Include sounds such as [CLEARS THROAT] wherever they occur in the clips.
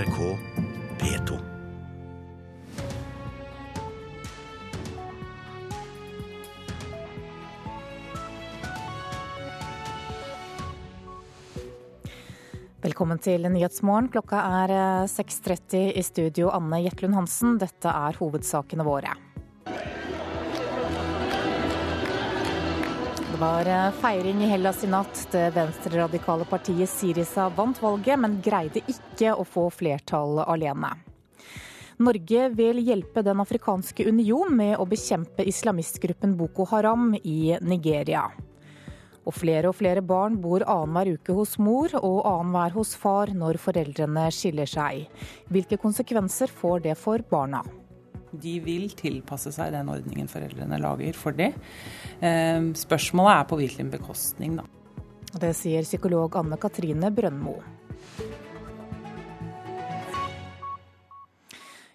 NRK P2. Velkommen til Nyhetsmorgen. Klokka er 6.30 i studio. Anne Jetlund Hansen, dette er hovedsakene våre. Var feiring i Hellas i natt. Det venstreradikale partiet Sirisa vant valget, men greide ikke å få flertall alene. Norge vil hjelpe Den afrikanske union med å bekjempe islamistgruppen Boko Haram i Nigeria. Og flere og flere barn bor annenhver uke hos mor og annenhver hos far når foreldrene skiller seg. Hvilke konsekvenser får det for barna? De vil tilpasse seg den ordningen foreldrene lager for det. Spørsmålet er på hvilken bekostning, da. Det sier psykolog Anne Katrine Brøndmo.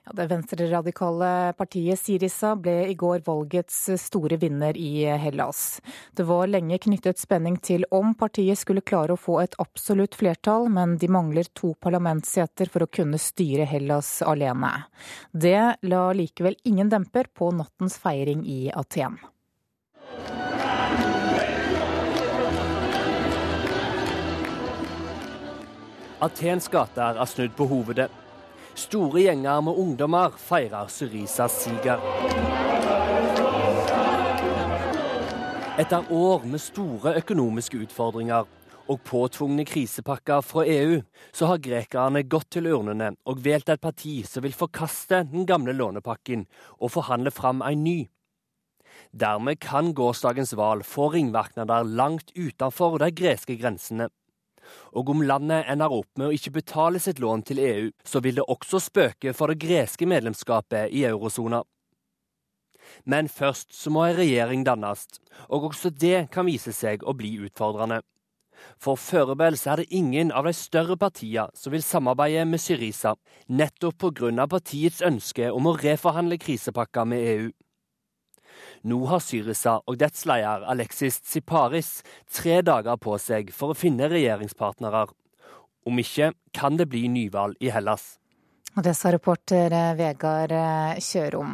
Ja, det venstreradikale partiet Sirisa ble i går valgets store vinner i Hellas. Det var lenge knyttet spenning til om partiet skulle klare å få et absolutt flertall, men de mangler to parlamentsseter for å kunne styre Hellas alene. Det la likevel ingen demper på nattens feiring i Aten. Atens gater er snudd på hovedet. Store gjenger med ungdommer feirer Syrisas siger. Etter år med store økonomiske utfordringer og påtvungne krisepakker fra EU, så har grekerne gått til urnene og valgt et parti som vil forkaste den gamle lånepakken og forhandle fram en ny. Dermed kan gårsdagens valg få ringvirkninger langt utenfor de greske grensene. Og om landet ender opp med å ikke betale sitt lån til EU, så vil det også spøke for det greske medlemskapet i eurosona. Men først så må en regjering dannes, og også det kan vise seg å bli utfordrende. For foreløpig er det ingen av de større partiene som vil samarbeide med Syriza, nettopp pga. partiets ønske om å reforhandle krisepakka med EU. Nå har Syriza og dets leder Alexis Tsiparis tre dager på seg for å finne regjeringspartnere. Om ikke kan det bli nyvalg i Hellas. Og Det sa reporter Vegard Kjørom.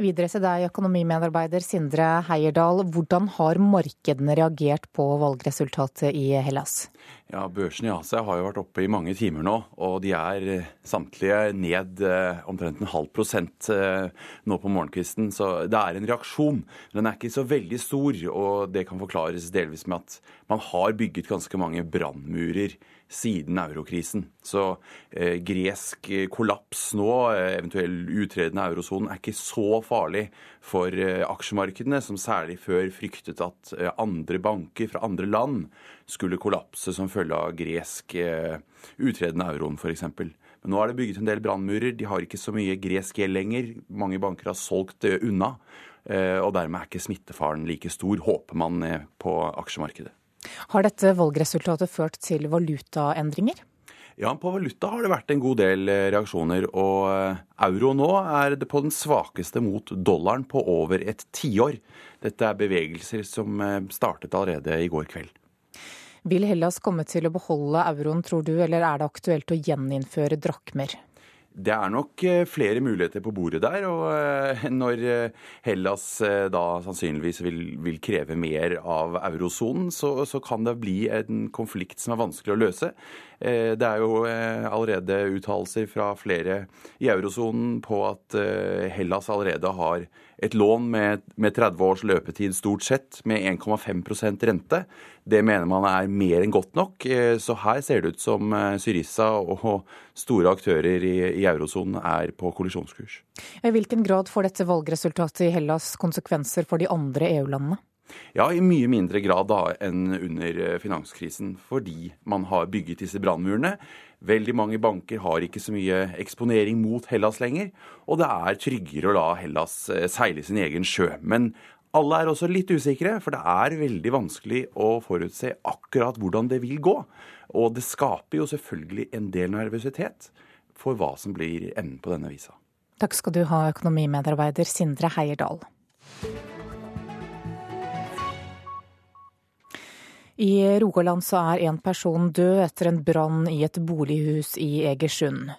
Videre til deg, økonomimedarbeider Sindre Heierdal. Hvordan har markedene reagert på valgresultatet i Hellas? Ja, Børsen i Asia har jo vært oppe i mange timer nå, og de er samtlige ned omtrent en halv prosent nå på morgenkvisten. Så det er en reaksjon. Den er ikke så veldig stor, og det kan forklares delvis med at man har bygget ganske mange brannmurer siden eurokrisen. Så eh, gresk kollaps nå, eventuell uttreden av eurosonen, er ikke så farlig for eh, aksjemarkedene, som særlig før fryktet at eh, andre banker fra andre land skulle kollapse som følge av gresk uttreden av euroen, f.eks. Men nå er det bygget en del brannmurer. De har ikke så mye gresk gjeld lenger. Mange banker har solgt det unna. Og dermed er ikke smittefaren like stor, håper man på aksjemarkedet. Har dette valgresultatet ført til valutaendringer? Ja, på valuta har det vært en god del reaksjoner. Og euro nå er det på den svakeste mot dollaren på over et tiår. Dette er bevegelser som startet allerede i går kveld. Vil Hellas komme til å beholde euroen, tror du, eller er det aktuelt å gjeninnføre drakmer? Det er nok flere muligheter på bordet der. Og når Hellas da sannsynligvis vil, vil kreve mer av eurosonen, så, så, kan det bli en konflikt som er vanskelig å løse. Det er jo allerede uttalelser fra flere i eurosonen på at Hellas allerede har et lån med, med 30 års løpetid stort sett, med 1,5% rente. Det mener man er mer enn godt nok. Så her ser det ut som Syrissa og store aktører i, i eurosonen er på kollisjonskurs. I hvilken grad får dette valgresultatet i Hellas konsekvenser for de andre EU-landene? Ja, i mye mindre grad da enn under finanskrisen, fordi man har bygget disse brannmurene. Veldig mange banker har ikke så mye eksponering mot Hellas lenger, og det er tryggere å la Hellas seile sin egen sjø. Men alle er også litt usikre, for det er veldig vanskelig å forutse akkurat hvordan det vil gå. Og det skaper jo selvfølgelig en del nervøsitet for hva som blir enden på denne visa. Takk skal du ha, økonomimedarbeider Sindre Heierdal. I Rogaland så er en person død etter en brann i et bolighus i Egersund.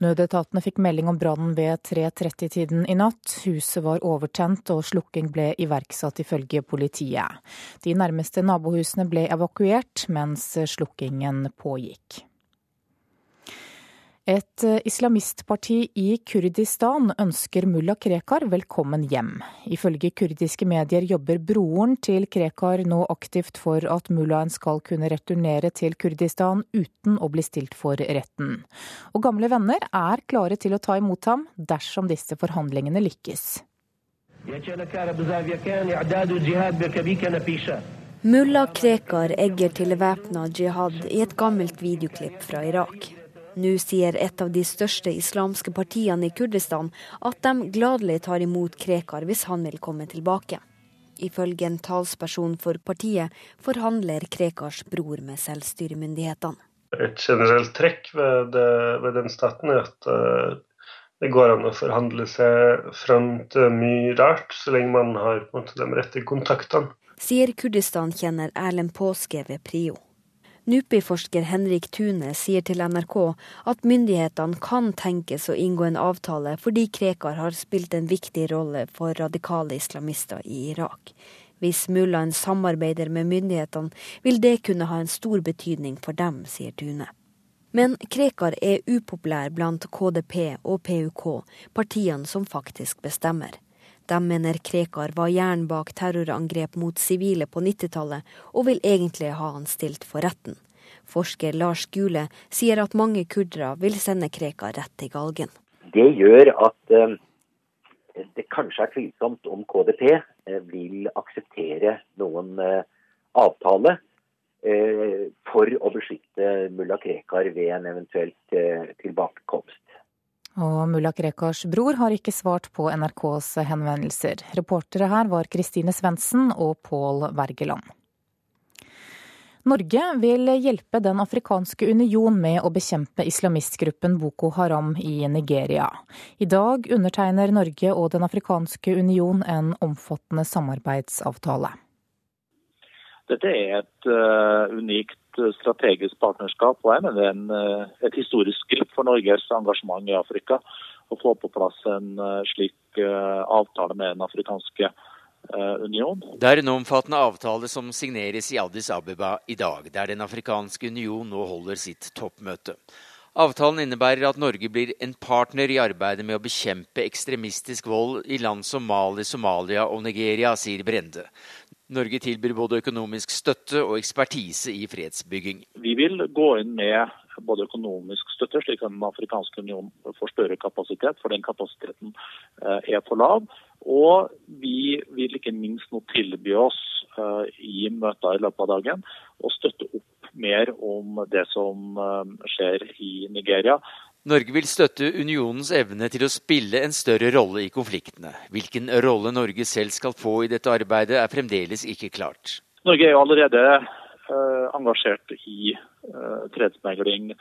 Nødetatene fikk melding om brannen ved 3.30-tiden i natt. Huset var overtent og slukking ble iverksatt ifølge politiet. De nærmeste nabohusene ble evakuert mens slukkingen pågikk. Et eh, islamistparti i Kurdistan ønsker mulla Krekar velkommen hjem. Ifølge kurdiske medier jobber broren til Krekar nå aktivt for at mullaen skal kunne returnere til Kurdistan uten å bli stilt for retten. Og gamle venner er klare til å ta imot ham dersom disse forhandlingene lykkes. Mulla Krekar egger til væpna jihad i et gammelt videoklipp fra Irak. Nå sier et av de største islamske partiene i Kurdistan at de gladelig tar imot Krekar hvis han vil komme tilbake. Ifølge en talsperson for partiet forhandler Krekars bror med selvstyremyndighetene. Et generelt trekk ved, ved, den staten er at uh, det går an å forhandle seg fram til mye rart, så lenge man har måte, de rette kontaktene. Sier Kurdistan-kjenner Erlend Påske ved Prio. NUPI-forsker Henrik Tune sier til NRK at myndighetene kan tenkes å inngå en avtale fordi Krekar har spilt en viktig rolle for radikale islamister i Irak. Hvis mullaen samarbeider med myndighetene, vil det kunne ha en stor betydning for dem, sier Tune. Men Krekar er upopulær blant KDP og PUK, partiene som faktisk bestemmer. De mener Krekar var hjernen bak terrorangrep mot sivile på 90-tallet, og vil egentlig ha han stilt for retten. Forsker Lars Gule sier at mange kurdere vil sende Krekar rett til galgen. Det gjør at uh, det kanskje er tvilsomt om KDP eh, vil akseptere noen uh, avtale for å beskytte mulla Krekar ved en eventuelt tilbakekomst. Og mulla Krekars bror har ikke svart på NRKs henvendelser. Reportere her var Kristine Svendsen og Pål Wergeland. Norge vil hjelpe Den afrikanske union med å bekjempe islamistgruppen Boko Haram i Nigeria. I dag undertegner Norge og Den afrikanske union en omfattende samarbeidsavtale. Dette er et uh, unikt Eh, strategisk partnerskap. og jeg mener er en, eh, et historisk skritt for Norges engasjement i Afrika å få på plass en eh, slik avtale med Den afrikanske union. Det er en omfattende avtale som signeres i Addis Abeba i dag, der Den afrikanske union nå holder sitt toppmøte. Avtalen innebærer at Norge blir en partner i arbeidet med å bekjempe ekstremistisk vold i land som Mali, Somalia og Nigeria, sier Brende. Norge tilbyr både økonomisk støtte og ekspertise i fredsbygging. Vi vil gå inn med både økonomisk støtte, slik at Den afrikanske union får større kapasitet, for den kapasiteten eh, er for lav. Og vi vil ikke minst nå tilby oss eh, i møter i løpet av dagen å støtte opp mer om det som eh, skjer i Nigeria. Norge vil støtte unionens evne til å spille en større rolle i konfliktene. Hvilken rolle Norge selv skal få i dette arbeidet, er fremdeles ikke klart. Norge er jo allerede eh, engasjert i eh, fredsmegling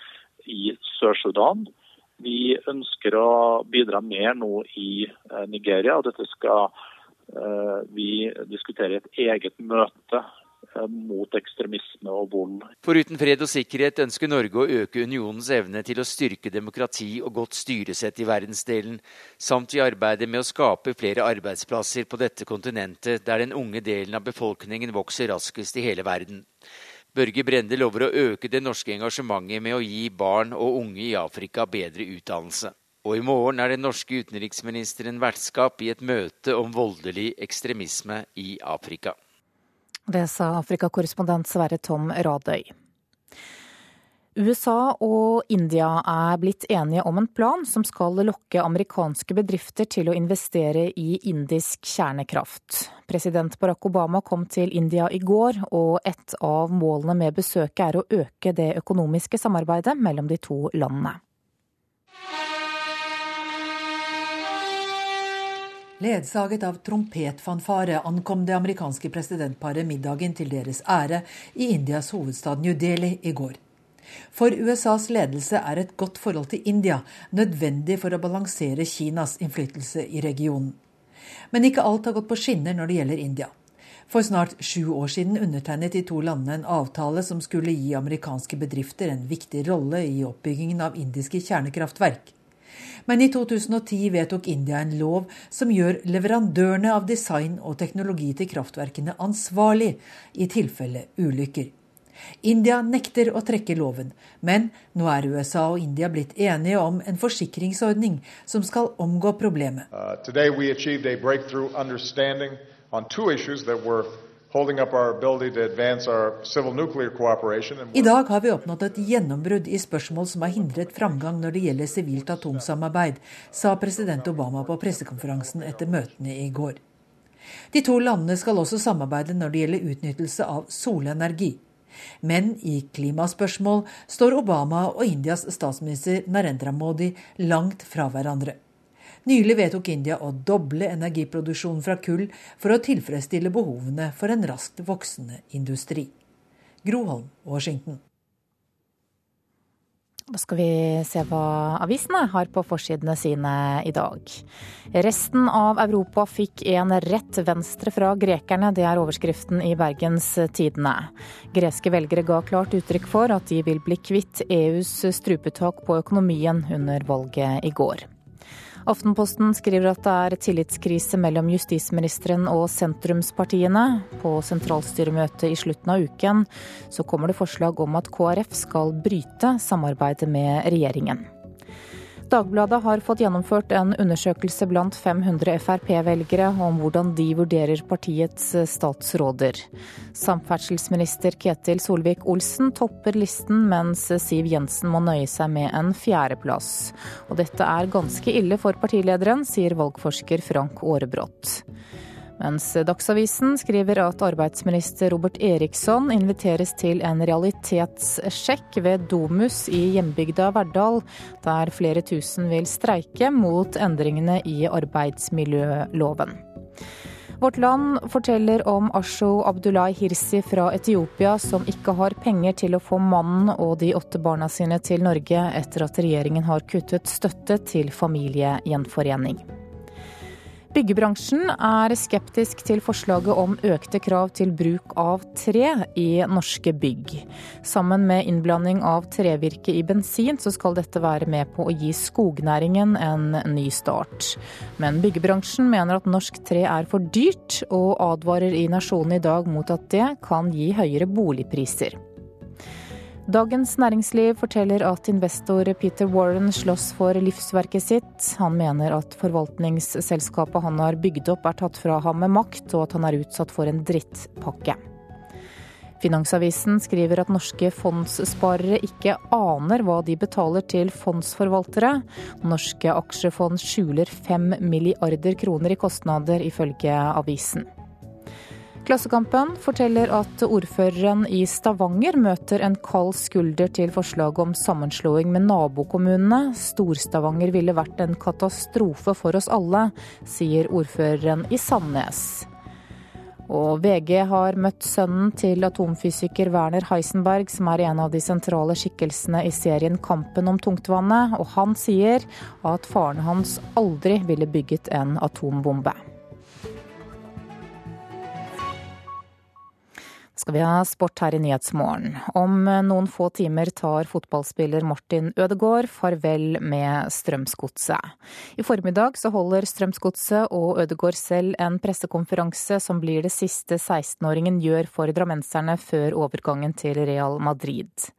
i Sør-Sudan. Vi ønsker å bidra mer nå i eh, Nigeria, og dette skal vi diskutere i et eget møte Eh, mot ekstremisme og vold. Foruten fred og sikkerhet ønsker Norge å øke unionens evne til å styrke demokrati og godt styresett i verdensdelen, samt i arbeidet med å skape flere arbeidsplasser på dette kontinentet, der den unge delen av befolkningen vokser raskest i hele verden. Børge Brende lover å øke det norske engasjementet med å gi barn og unge i Afrika bedre utdannelse. Og i morgen er den norske utenriksministeren vertskap i et møte om voldelig ekstremisme i Afrika. Det sa Afrikakorrespondent Sverre Tom Radøy. USA og India er blitt enige om en plan som skal lokke amerikanske bedrifter til å investere i indisk kjernekraft. President Barack Obama kom til India i går, og et av målene med besøket er å øke det økonomiske samarbeidet mellom de to landene. Ledsaget av trompetfanfare ankom det amerikanske presidentparet middagen til deres ære i Indias hovedstad New Delhi i går. For USAs ledelse er et godt forhold til India nødvendig for å balansere Kinas innflytelse i regionen. Men ikke alt har gått på skinner når det gjelder India. For snart sju år siden undertegnet de to landene en avtale som skulle gi amerikanske bedrifter en viktig rolle i oppbyggingen av indiske kjernekraftverk. Men i 2010 vedtok India en lov som gjør leverandørene av design og teknologi til kraftverkene ansvarlig i tilfelle ulykker. India nekter å trekke loven, men nå er USA og India blitt enige om en forsikringsordning som skal omgå problemet. Uh, i dag har vi oppnådd et gjennombrudd i spørsmål som har hindret framgang når det gjelder sivilt atomsamarbeid, sa president Obama på pressekonferansen etter møtene i går. De to landene skal også samarbeide når det gjelder utnyttelse av solenergi. Men i klimaspørsmål står Obama og Indias statsminister Narendra Modi langt fra hverandre. Nylig vedtok India å doble energiproduksjonen fra kull for å tilfredsstille behovene for en raskt voksende industri. Groholm, Washington. Da skal vi se hva avisene har på forsidene sine i dag. Resten av Europa fikk en rett venstre fra grekerne, det er overskriften i Bergens Tidende. Greske velgere ga klart uttrykk for at de vil bli kvitt EUs strupetak på økonomien under valget i går. Aftenposten skriver at det er tillitskrise mellom justisministeren og sentrumspartiene. På sentralstyremøtet i slutten av uken så kommer det forslag om at KrF skal bryte samarbeidet med regjeringen. Dagbladet har fått gjennomført en undersøkelse blant 500 Frp-velgere om hvordan de vurderer partiets statsråder. Samferdselsminister Ketil Solvik-Olsen topper listen, mens Siv Jensen må nøye seg med en fjerdeplass. Og dette er ganske ille for partilederen, sier valgforsker Frank Aarebrot. Mens Dagsavisen skriver at arbeidsminister Robert Eriksson inviteres til en realitetssjekk ved Domus i hjembygda Verdal, der flere tusen vil streike mot endringene i arbeidsmiljøloven. Vårt Land forteller om Asho Abdullahi Hirsi fra Etiopia, som ikke har penger til å få mannen og de åtte barna sine til Norge etter at regjeringen har kuttet støtte til familiegjenforening. Byggebransjen er skeptisk til forslaget om økte krav til bruk av tre i norske bygg. Sammen med innblanding av trevirke i bensin, så skal dette være med på å gi skognæringen en ny start. Men byggebransjen mener at norsk tre er for dyrt, og advarer i Nasjonen i dag mot at det kan gi høyere boligpriser. Dagens Næringsliv forteller at investor Peter Warren slåss for livsverket sitt. Han mener at forvaltningsselskapet han har bygd opp er tatt fra ham med makt, og at han er utsatt for en drittpakke. Finansavisen skriver at norske fondssparere ikke aner hva de betaler til fondsforvaltere. Norske aksjefond skjuler fem milliarder kroner i kostnader, ifølge avisen. Klassekampen forteller at ordføreren i Stavanger møter en kald skulder til forslaget om sammenslåing med nabokommunene. Stor-Stavanger ville vært en katastrofe for oss alle, sier ordføreren i Sandnes. Og VG har møtt sønnen til atomfysiker Werner Heisenberg, som er en av de sentrale skikkelsene i serien Kampen om tungtvannet, og han sier at faren hans aldri ville bygget en atombombe. Skal vi ha sport her i Nyhetsmorgen. Om noen få timer tar fotballspiller Martin Ødegaard farvel med Strømsgodset. I formiddag så holder Strømsgodset og Ødegaard selv en pressekonferanse som blir det siste 16-åringen gjør for drammenserne før overgangen til Real Madrid.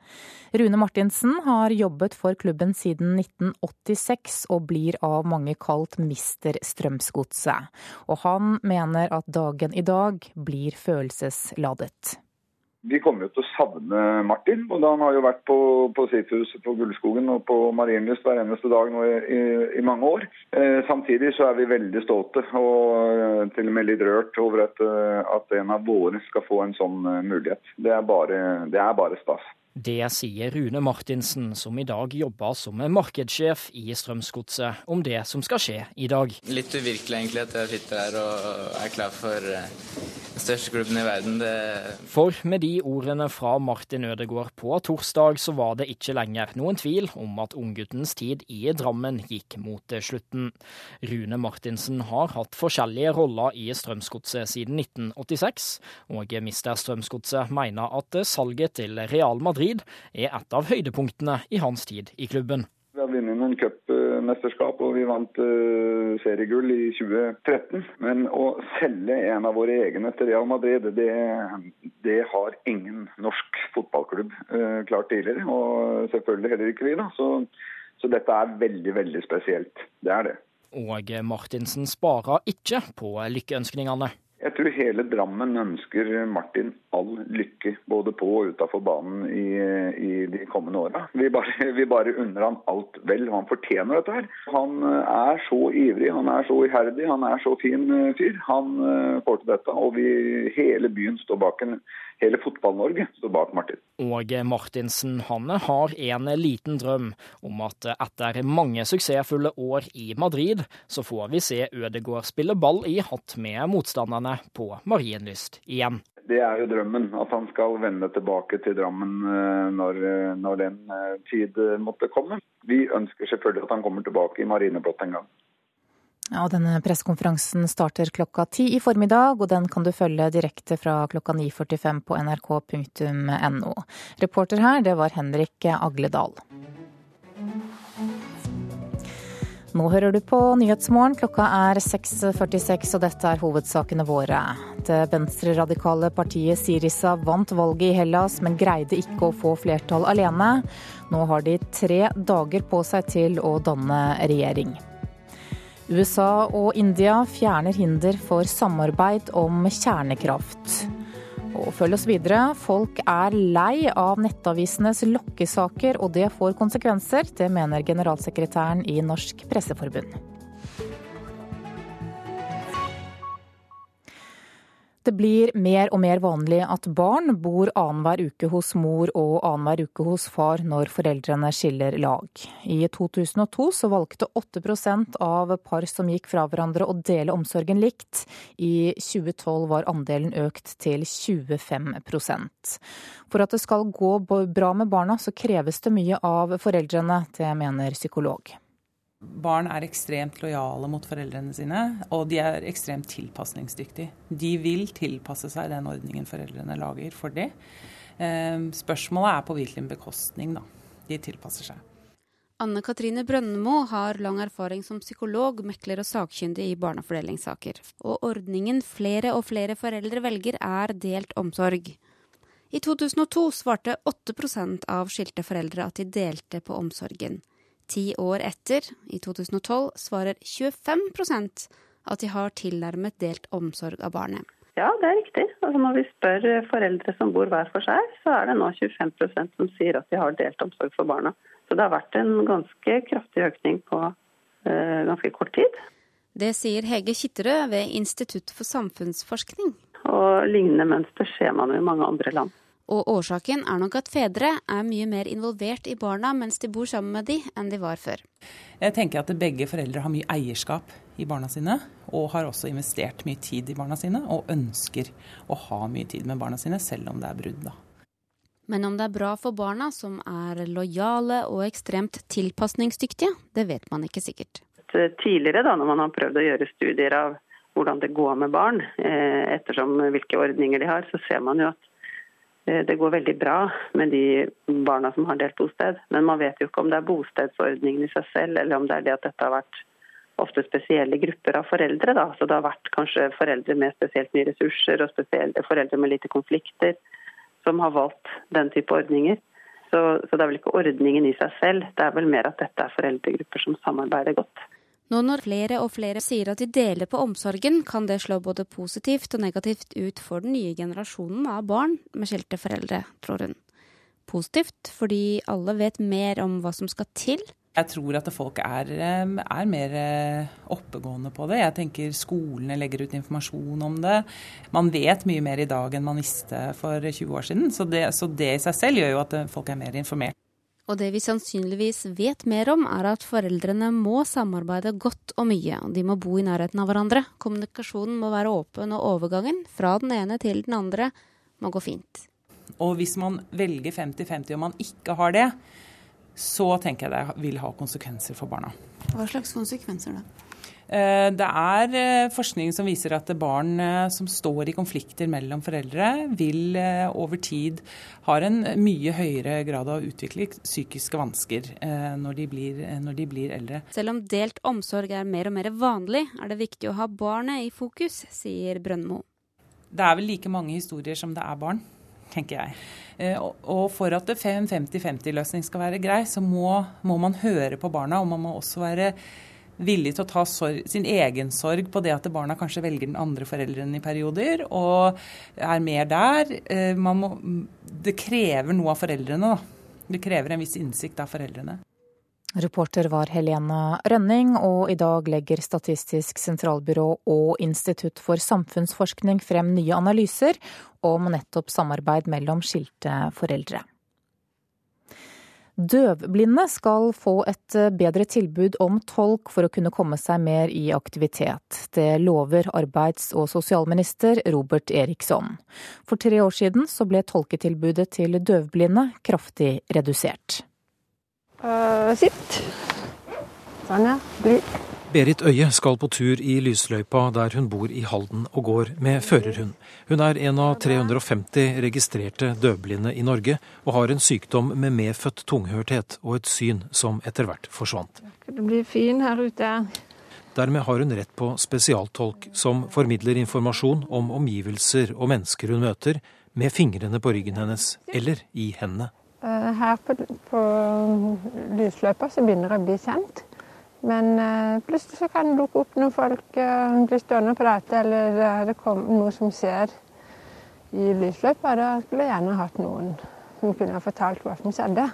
Rune Martinsen har jobbet for klubben siden 1986 og blir av mange kalt mister Strømsgodset. Og han mener at dagen i dag blir følelsesladet. Vi kommer jo til å savne Martin. og Han har jo vært på, på Sitthuset på Gullskogen og på Marienlyst hver eneste dag nå i, i, mange år. Eh, samtidig så er vi veldig stolte og eh, til og med litt rørt over at, eh, at en av våre skal få en sånn eh, mulighet. Det er bare, det bare stas. Det sier Rune Martinsen, som i dag jobber som markedssjef i Strømsgodset, om det som skal skje i dag. Litt uvirkelig egentlig at jeg sitter her og er klar for eh, største klubben i verden. Det... For med de ordene fra Martin Ødegaard på torsdag, så var det ikke lenger noen tvil om at ungguttens tid i Drammen gikk mot slutten. Rune Martinsen har hatt forskjellige roller i Strømsgodset siden 1986, og mister Strømsgodset mener at salget til Real Madrid Madrid er et av høydepunktene i hans tid i klubben. Vi har vunnet noen cupmesterskap og vi vant uh, seriegull i 2013. Men å selge en av våre egne til Real Madrid, det, det har ingen norsk fotballklubb uh, klart tidligere. Og selvfølgelig heller ikke vi, da. Så, så dette er veldig, veldig spesielt. Det er det. Og Martinsen sparer ikke på lykkeønskningene. Jeg tror hele Drammen ønsker Martin all lykke, både på og utafor banen i, i, de kommende åra. Vi, vi, bare unner han alt vel, han fortjener dette her. Han eh, er så ivrig, han er så iherdig, han er så fin eh, fyr. Han eh, får til dette, og vi, hele byen står bak en Hele Fotball-Norge står bak Martin. Og Martinsen han har en liten drøm om at etter mange suksessfulle år i Madrid, så får vi se Ødegaard spille ball i hatt med motstanderne på Marienlyst igjen. Det er jo drømmen, at han skal vende tilbake til Drammen eh, når, eh, når den eh, tid måtte komme. Vi ønsker selvfølgelig at han kommer tilbake i marineblått en gang. Ja, denne pressekonferansen starter klokka ti i formiddag, og den kan du følge direkte fra klokka 9.45 på nrk.no. Reporter her, det var Henrik Agledal. Nå hører du på Nyhetsmorgen. Klokka er 6.46, og dette er hovedsakene våre. Det venstreradikale partiet Sirisa vant valget i Hellas, men greide ikke å få flertall alene. Nå har de tre dager på seg til å danne regjering. USA og India fjerner hinder for samarbeid om kjernekraft. Og følg oss videre. Folk er lei av nettavisenes lokkesaker, og det får konsekvenser. Det mener generalsekretæren i Norsk Presseforbund. Det blir mer og mer vanlig at barn bor annenhver uke hos mor og annenhver uke hos far når foreldrene skiller lag. I 2002 så valgte 8% av par som gikk fra hverandre å dele omsorgen likt. I 2012 var andelen økt til 25% For at det skal gå bra med barna, så kreves det mye av foreldrene, det mener psykolog. Barn er ekstremt lojale mot foreldrene sine, og de er ekstremt tilpasningsdyktige. De vil tilpasse seg den ordningen foreldrene lager for det. Ehm, spørsmålet er på hvilken bekostning da. de tilpasser seg. Anne Katrine Brønnemo har lang erfaring som psykolog, mekler og sakkyndig i barnefordelingssaker. Og ordningen flere og flere foreldre velger, er delt omsorg. I 2002 svarte 8% av skilte foreldre at de delte på omsorgen. Ti år etter, i 2012, svarer 25% at de har tilnærmet delt omsorg av barnet. Ja, det er riktig. Altså når vi spør foreldre som bor hver for seg, så er det nå 25% som sier at de har delt omsorg for barna. Så det har vært en ganske kraftig økning på uh, ganske kort tid. Det sier Hege Kitterød ved Institutt for samfunnsforskning. Og lignende mønster ser man jo i mange andre land. Og årsaken er nok at fedre er mye mer involvert i barna mens de bor sammen med de, enn de var før. Jeg tenker at begge foreldre har mye eierskap i barna sine, og har også investert mye tid i barna sine, og ønsker å ha mye tid med barna sine, selv om det er brudd. da. Men om det er bra for barna, som er lojale og ekstremt tilpasningsdyktige, det vet man ikke sikkert. Tidligere, da, når man har prøvd å gjøre studier av hvordan det går med barn, eh, ettersom hvilke ordninger de har, så ser man jo at Eh, det går veldig bra med de barna som har delt bosted. Men man vet jo ikke om det er bostedsordningen i seg selv, eller om det er det at dette har vært ofte spesielle grupper av foreldre. Da. Så det har vært kanskje foreldre med spesielt mye ressurser og foreldre med lite konflikter som har valgt den type ordninger. Så, så det er vel ikke ordningen i seg selv, det er vel mer at dette er foreldregrupper som samarbeider godt. Nå når flere og flere sier at de deler på omsorgen, kan det slå både positivt og negativt ut for den nye generasjonen av barn med skilte foreldre, tror hun. Positivt fordi alle vet mer om hva som skal til Jeg tror at folk er, er, mer oppegående på det. Jeg tenker Skolene legger ut informasjon om det. Man vet mye mer i dag enn man visste for 20 år siden. Så det, så det i seg selv gjør jo at folk er mer informert. Og det vi sannsynligvis vet mer om, er at foreldrene må samarbeide godt og mye. og De må bo i nærheten av hverandre. Kommunikasjonen må være åpen, og overgangen fra den ene til den andre må gå fint. Og hvis man velger 50-50 og man ikke har det, så tenker jeg det vil ha konsekvenser for barna. Hva slags konsekvenser da? Eh, det er eh, forskning som viser at barn eh, som står i konflikter mellom foreldre, vil over tid ha en mye høyere grad av å utvikle psykiske vansker når de, blir, når de blir eldre. Selv om delt omsorg er mer og mer vanlig, er det viktig å ha barnet i fokus, sier Brøndmo. Det er vel like mange historier som det er barn tenker jeg. Og for at 50-50-løsning skal være grei, så må, må, man høre på barna, og man må også være villig til å ta sorg, sin egen sorg på det at barna kanskje velger den andre forelderen i perioder, og er mer der. Eh, må, det krever noe av foreldrene, da. Det krever en viss innsikt av foreldrene. Reporter var Helene Rønning, og i dag legger Statistisk sentralbyrå og Institutt for samfunnsforskning frem nye analyser om nettopp samarbeid mellom skilte foreldre. Døvblinde skal få et eh, bedre tilbud om tolk for å kunne komme seg mer i aktivitet. Det lover arbeids- og sosialminister Robert Eriksson. For tre år siden så ble tolketilbudet til døvblinde kraftig redusert. Uh, sitt. Sånn, ja. Bli. Berit Øie skal på tur i lysløypa der hun bor i Halden og går med førerhund. Hun er en av 350 registrerte døvblinde i Norge, og har en sykdom med medfødt tunghørthet og et syn som etter hvert forsvant. Det blir fin her ute. Dermed har hun rett på spesialtolk som formidler informasjon om omgivelser og mennesker hun møter, med fingrene på ryggen hennes eller i hendene. Eh, her på, på lysløypa så begynner jeg å bli kjent. Men uh, plutselig så kan det dukke opp noen folk, uh, bli stående og prate, eller uh, det kommer noe som skjer i lysløypa. Da skulle jeg gjerne hatt noen som kunne fortalt hva som skjedde.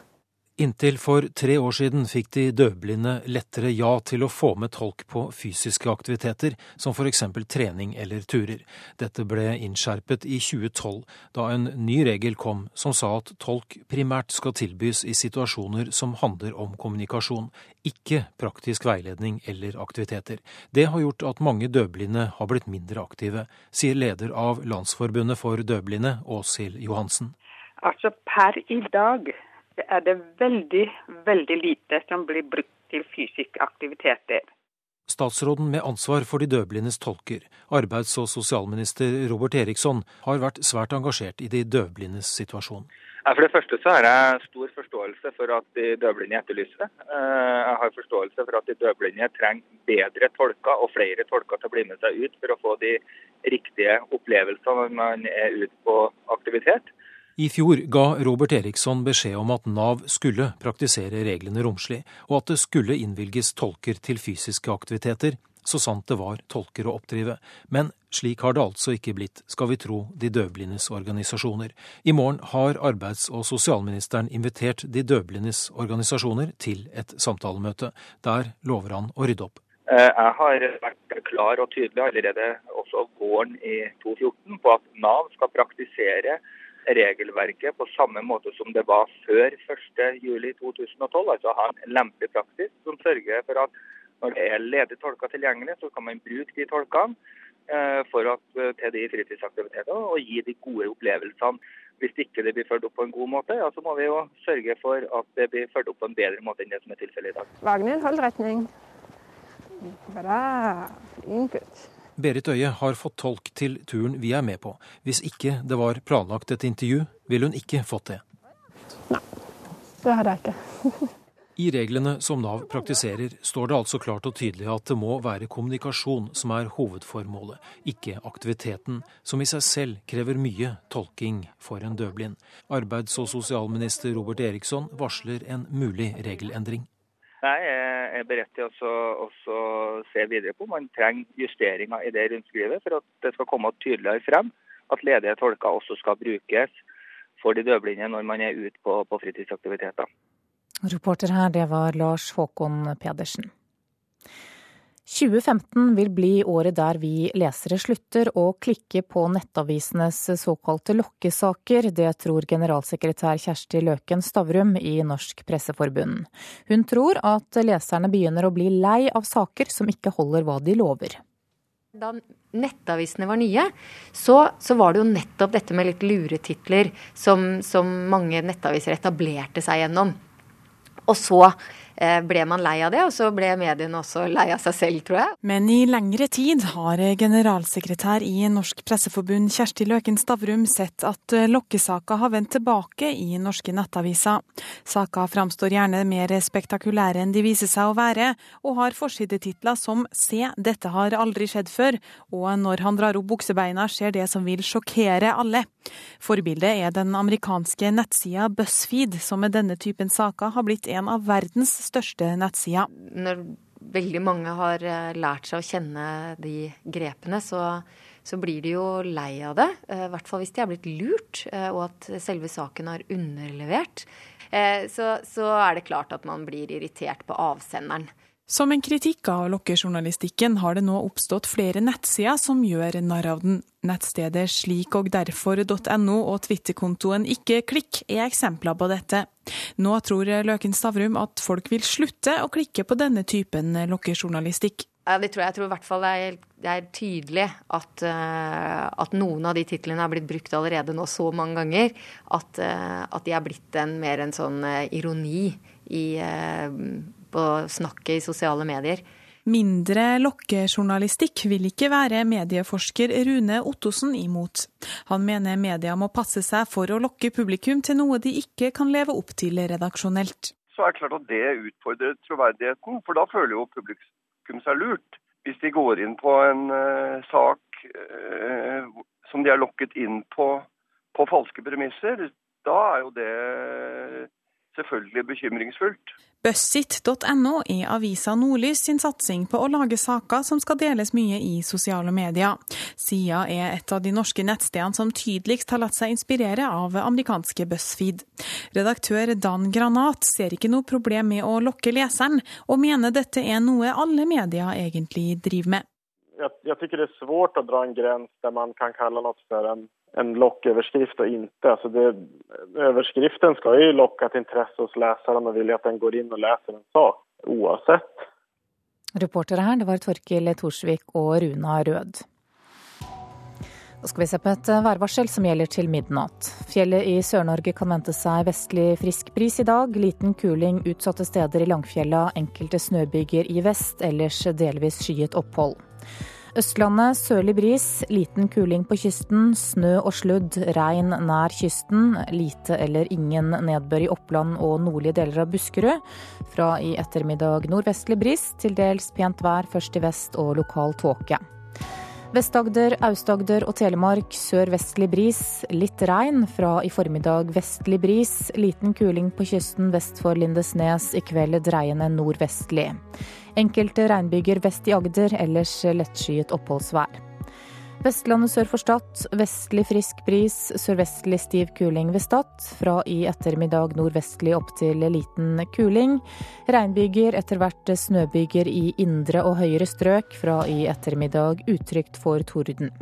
Inntil for tre år siden fikk de døvblinde lettere ja til å få med tolk på fysiske aktiviteter, som for eksempel trening eller turer. Dette ble innskjerpet i 2012, da en ny regel kom som sa at tolk primært skal tilbys i situasjoner som handler om kommunikasjon, ikke praktisk veiledning eller aktiviteter. Det har gjort at mange døvblinde har blitt mindre aktive, sier leder av Landsforbundet for døvblinde, Åshild Johansen. Altså per i dag er det veldig, veldig lite som blir brukt til fysiske aktiviteter. Statsråden med ansvar for de døvblindes tolker, arbeids- og sosialminister Robert Eriksson, har vært svært engasjert i de døvblindes situasjon. For det første så har jeg stor forståelse for at de døvblinde etterlyser det. Eh, jeg har forståelse for at de døvblinde trenger bedre tolker og flere tolker til å bli med seg ut for å få de riktige opplevelsene når man er ute på aktivitet. I fjor ga Robert Eriksson beskjed om at Nav skulle praktisere reglene romslig, og at det skulle innvilges tolker til fysiske aktiviteter, så sant det var tolker å oppdrive. Men slik har det altså ikke blitt, skal vi tro de døvblindes organisasjoner. I morgen har arbeids- og sosialministeren invitert de døvblindes organisasjoner til et samtalemøte. Der lover han å rydde opp. Eh, jeg har vært klar og tydelig allerede også våren i 2014 på at Nav skal praktisere regelverket på samme måte som det var før 1.7.2012. Altså ha en lempelig praksis som sørger for at når det er ledige tolker tilgjengelig, så kan man bruke de tolkene eh, for at, eh, til de fritidsaktivitetene og gi de gode opplevelsene. Hvis ikke det blir fulgt opp på en god måte, ja, så må vi jo sørge for at det blir fulgt opp på en bedre måte enn det som er tilfellet i dag. Wagner, hold retning. Bra. Flink gutt. Berit Øie har fått tolk til turen vi er med på. Hvis ikke det var planlagt et intervju, ville hun ikke fått det. Nei, det hadde jeg ikke. I reglene som Nav praktiserer, står det altså klart og tydelig at det må være kommunikasjon som er hovedformålet, ikke aktiviteten, som i seg selv krever mye tolking for en døvblind. Arbeids- og sosialminister Robert Eriksson varsler en mulig regelendring. Jeg er beredt til å se videre på om man trenger justeringer i det rundskrivet for at det skal komme tydeligere frem at ledige tolker også skal brukes for de døvblinde når man er ute på, på fritidsaktiviteter. Reporter her, det var Lars Håkon Pedersen. 2015 vil bli året der vi lesere slutter å klikke på nettavisenes såkalte lokkesaker. Det tror generalsekretær Kjersti Løken Stavrum i Norsk Presseforbund. Hun tror at leserne begynner å bli lei av saker som ikke holder hva de lover. Da nettavisene var nye, så, så, var det jo nettopp dette med litt luretitler som, som mange nettaviser etablerte seg gjennom. Og så ble man lei av det, og så ble mediene også lei av seg selv, tror jeg. Men i lengre tid har generalsekretær i Norsk Presseforbund Kjersti Løken Stavrum sett at eh, lokkesaka har vendt tilbake i norske nettaviser. Saka framstår gjerne mer spektakulære enn de viser seg å være, og har forsidetitler som Se, dette har aldri skjedd før, og Når han drar opp buksebeina skjer det som vil sjokkere alle. Forbildet er den amerikanske nettsida BuzzFeed, som med denne typen saker har blitt en av verdens største nettsida. Når veldig mange har eh, lært seg å kjenne de grepene, så, så blir de jo lei av det. Eh, I hvert fall hvis de er blitt lurt, eh, og at selve saken har underlevert. Så, så er det klart at man blir irritert på avsenderen. Som en kritikk av lokkejournalistikken har det nå oppstått flere nettsider som gjør narr av den. Nettstedet slikogderfor.no og Twitterkontoen Ikke klikk er eksempler på dette. Nå tror Løken Stavrum at folk vil slutte å klikke på denne typen lokkejournalistikk. Det tror jeg. Jeg tror i hvert fall det er, det er tydelig at, uh, at, noen av de titlene er blitt brukt allerede nå så mange ganger at, uh, at de er blitt en, mer en sånn uh, ironi i på snakket i sosiale medier. Mindre lokkejournalistikk vil ikke være medieforsker Rune Ottosen imot. Han mener media må passe seg for å lokke publikum til noe de ikke kan leve opp til redaksjonelt. Så er det klart at det utfordrer troverdigheten, for da føler jo publikum seg lurt. Hvis de går inn på en uh, sak uh, som de er lokket inn på på falske premisser, da er jo det selvfølgelig bekymringsfullt. Bussit.no er avisa Nordlys sin satsing på å lage saker som skal deles mye i sosiale medier. Sida er et av de norske nettstedene som tydeligst har latt seg inspirere av amerikanske BuzzFeed. Redaktør Dan Granat ser ikke noe problem med å lokke leseren, og mener dette er noe alle medier egentlig driver med. Jeg, jeg det er vanskelig å dra en grense der man kan kalle noe for en en locköverskrift og ikke. Alltså det, överskriften skal jo locka til intresse hos läsaren og vilje at den går inn og leser en sak, oavsett. Reportere her, det var Torkil Torsvik og Runa Rød. Da skal vi se på et værvarsel som gjelder til midnatt. Fjellet i Sør-Norge kan vente seg vestlig frisk bris i dag. Liten kuling utsatte steder i Langfjella, enkelte snøbyger i vest, ellers delvis skyet opphold. Østlandet sørlig bris, liten kuling på kysten. Snø og sludd, regn nær kysten. Lite eller ingen nedbør i Oppland og nordlige deler av Buskerud. Fra i ettermiddag nordvestlig bris, til dels pent vær, først i vest og lokal tåke. Vest-Agder, Aust-Agder og Telemark sørvestlig bris. Litt regn. Fra i formiddag vestlig bris. Liten kuling på kysten vest for Lindesnes. I kveld dreiende nordvestlig. Enkelte regnbyger vest i Agder, ellers lettskyet oppholdsvær. Vestlandet sør for Stad vestlig frisk bris, sørvestlig stiv kuling ved Stad. Fra i ettermiddag nordvestlig opp til liten kuling. Regnbyger, etter hvert snøbyger i indre og høyere strøk. Fra i ettermiddag utrygt for torden.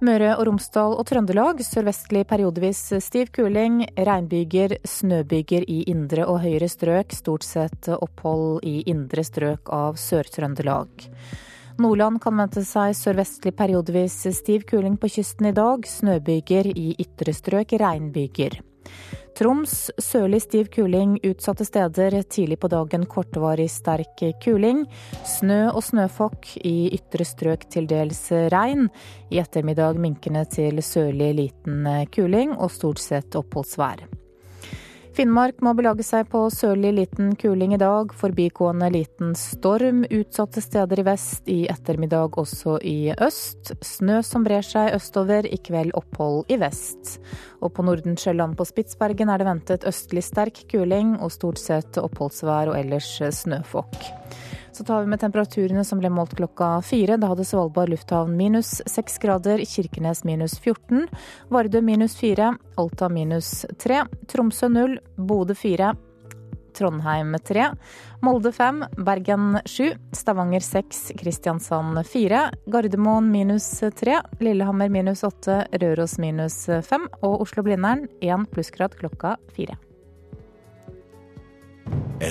Møre og Romsdal og Trøndelag sørvestlig periodevis stiv kuling. Regnbyger, snøbyger i indre og høyere strøk. Stort sett opphold i indre strøk av Sør-Trøndelag. Nordland kan vente seg sørvestlig periodevis stiv kuling på kysten i dag. Snøbyger i ytre strøk, regnbyger. Troms sørlig stiv kuling utsatte steder. Tidlig på dagen kortvarig sterk kuling. Snø og snøfokk, i ytre strøk til dels regn. I ettermiddag minkende til sørlig liten kuling og stort sett oppholdsvær. Finnmark må belage seg på sørlig liten kuling i dag. Forbigående liten storm utsatte steder i vest, i ettermiddag også i øst. Snø som brer seg østover, i kveld opphold i vest. Og på Nordensjøland på Spitsbergen er det ventet østlig sterk kuling og stort sett oppholdsvær og ellers snøfokk. Så tar vi med temperaturene som ble målt klokka fire. Da hadde Svalbard lufthavn minus seks grader, Kirkenes minus 14, Vardø minus fire, Alta minus tre, Tromsø null, Bodø fire, Trondheim 3, Molde 5, Bergen 7, Stavanger 6, Kristiansand 4, Gardermoen minus 3, Lillehammer minus 8, Røros minus 5 og Oslo-Blindern 1 plussgrad klokka 4.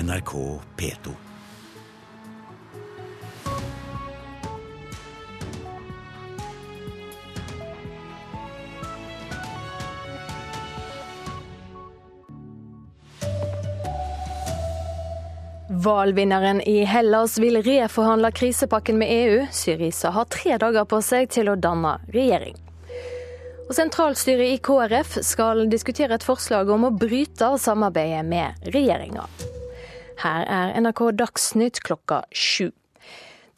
NRK P2. Valvinneren i Hellas vil reforhandle krisepakken med EU. Syriza har tre dager på seg til å danne regjering. Og Sentralstyret i KrF skal diskutere et forslag om å bryte samarbeidet med regjeringa. Her er NRK Dagsnytt klokka sju.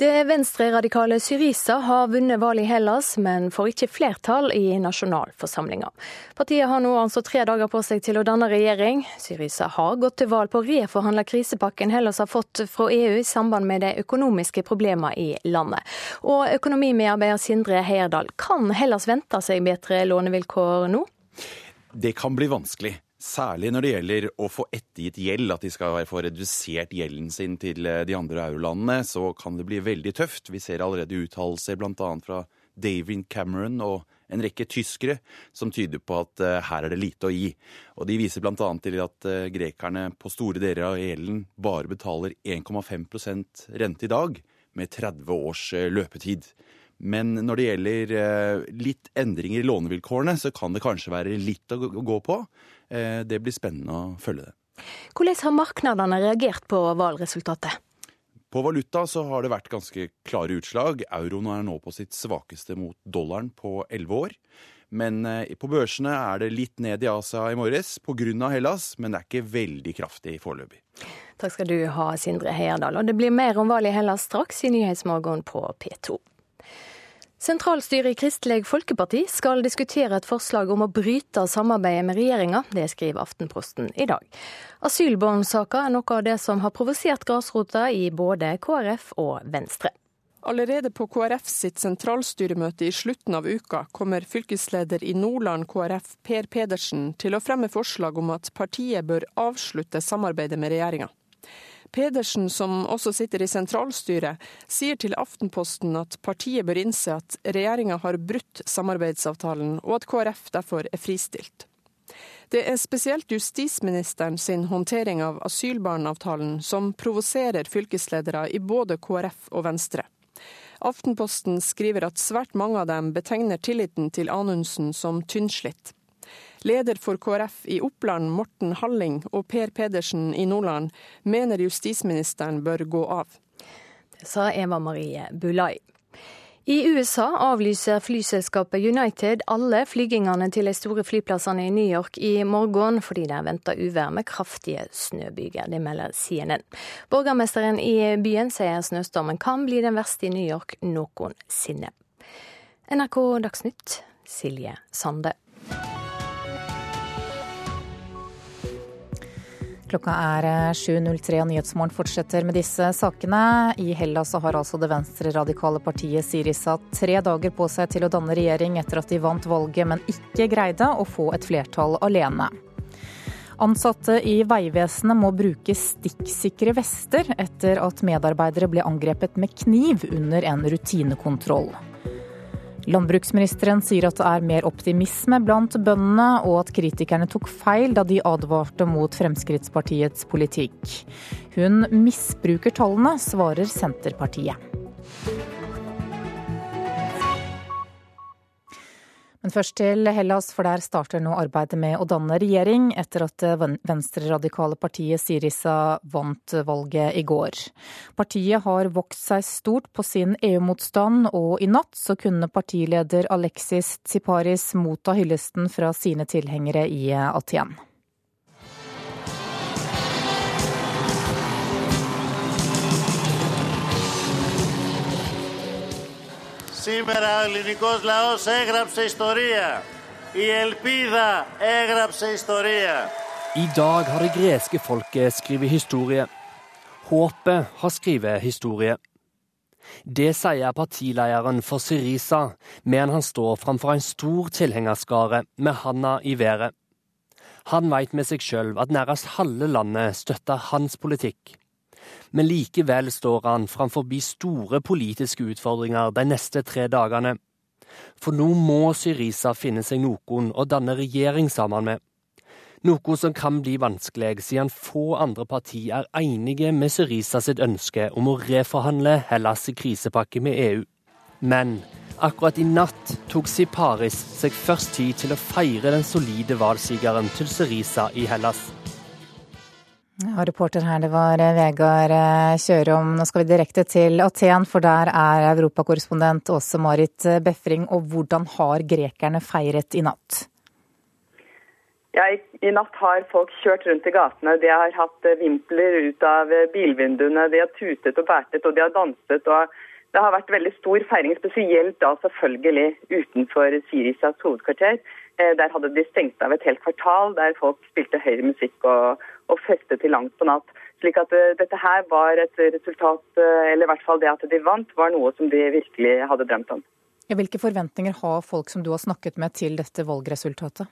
Det venstreradikale Syriza har vunnet valget i Hellas, men får ikke flertall i nasjonalforsamlinga. Partiet har nå altså tre dager på seg til å danne regjering. Syriza har gått til valg på å reforhandle krisepakken Hellas har fått fra EU i samband med de økonomiske problemene i landet. Og økonomimedarbeider Sindre Heierdal, kan Hellas vente seg bedre lånevilkår nå? Det kan bli vanskelig. Særlig når det gjelder å få ettergitt gjeld, at de skal få redusert gjelden sin til eh, de andre eurolandene, så kan det bli veldig tøft. Vi ser allerede uttalelser bl.a. fra David Cameron og en rekke tyskere som tyder på at uh, her er det lite å gi. Og De viser bl.a. til at uh, grekerne på store deler av gjelden bare betaler 1,5 rente i dag, med 30 års løpetid. Men når det gjelder litt endringer i lånevilkårene, så kan det kanskje være litt å gå på. Eh, det blir spennende å følge det. Hvordan har markedene reagert på valgresultatet? På valuta så har det vært ganske klare utslag. Euroen er nå på sitt svakeste mot dollaren på elleve år. Men eh, på børsene er det litt ned i Asia i morges pga. Hellas, men det er ikke veldig kraftig foreløpig. Takk skal du ha, Sindre Heierdal. Og det blir mer om valget i Hellas straks i Nyhetsmorgen på P2. Sentralstyret i Kristelig Folkeparti skal diskutere et forslag om å bryte samarbeidet med regjeringa. Det skriver Aftenposten i dag. Asylbarnsaka er noe av det som har provosert grasrota i både KrF og Venstre. Allerede på KrF sitt sentralstyremøte i slutten av uka kommer fylkesleder i Nordland KrF Per Pedersen til å fremme forslag om at partiet bør avslutte samarbeidet med regjeringa. Pedersen, som også sitter i sentralstyret, sier til Aftenposten at partiet bør innse at regjeringa har brutt samarbeidsavtalen, og at KrF derfor er fristilt. Det er spesielt justisministeren sin håndtering av asylbarnavtalen som provoserer fylkesledere i både KrF og Venstre. Aftenposten skriver at svært mange av dem betegner tilliten til Anundsen som tynnslitt. Leder for KrF i Oppland, Morten Halling, og Per Pedersen i Nordland mener justisministeren bør gå av. Det sa Eva Marie Bulai. I USA avlyser flyselskapet United alle flygingene til de store flyplassene i New York i morgen, fordi det er venta uvær med kraftige snøbyger. Det melder CNN. Borgermesteren i byen sier snøstormen kan bli den verste i New York noensinne. NRK Dagsnytt, Silje Sande. Klokka er 7.03 og Nyhetsmorgen fortsetter med disse sakene. I Hellas har altså det venstreradikale partiet Sirisa tre dager på seg til å danne regjering etter at de vant valget, men ikke greide å få et flertall alene. Ansatte i Vegvesenet må bruke stikksikre vester etter at medarbeidere ble angrepet med kniv under en rutinekontroll. Landbruksministeren sier at det er mer optimisme blant bøndene, og at kritikerne tok feil da de advarte mot Fremskrittspartiets politikk. Hun misbruker tallene, svarer Senterpartiet. Men først til Hellas, for der starter nå arbeidet med å danne regjering etter at det venstreradikale partiet Sirisa vant valget i går. Partiet har vokst seg stort på sin EU-motstand, og i natt så kunne partileder Alexis Tsiparis motta hyllesten fra sine tilhengere i Aten. Σήμερα ο ελληνικός λαός έγραψε ιστορία. Η ελπίδα έγραψε ιστορία. I dag har det greske folket skrevet historie. Håpet har skrevet historie. Det sier partilederen for Syriza, mens han står framfor en stor tilhengerskare med handa i været. Han veit med seg sjøl at nærmest halve landet støtter hans politikk. men likevel står han framfor store politiske utfordringer de neste tre dagene. For nå må Syriza finne seg noen å danne regjering sammen med. Noe som kan bli vanskelig, siden få andre partier er enige med Syriza sitt ønske om å reforhandle Hellas' krisepakke med EU. Men akkurat i natt tok Siparis seg først tid til å feire den solide valgsigeren til Syriza i Hellas. Ja, reporter her, det var eh, Vegard eh, Kjørom. Nå skal vi direkte til Aten, for der er europakorrespondent Åse Marit eh, Befring. Og hvordan har grekerne feiret i natt? Ja, i, natt har folk kjørt rundt i gatene. De har hatt vimpler ut av bilvinduene. De har tutet og bærtet og de har danset. og Det har vært veldig stor feiring, spesielt da selvfølgelig utenfor Sirisas hovedkvarter. Der hadde de stengt av et helt kvartal der folk spilte høyere musikk og, og feste til langt på natt. Slik at uh, dette her var et resultat, uh, eller i hvert fall det at de vant, var noe som de virkelig hadde drømt om. Hvilke forventninger har folk som du har snakket med til dette valgresultatet?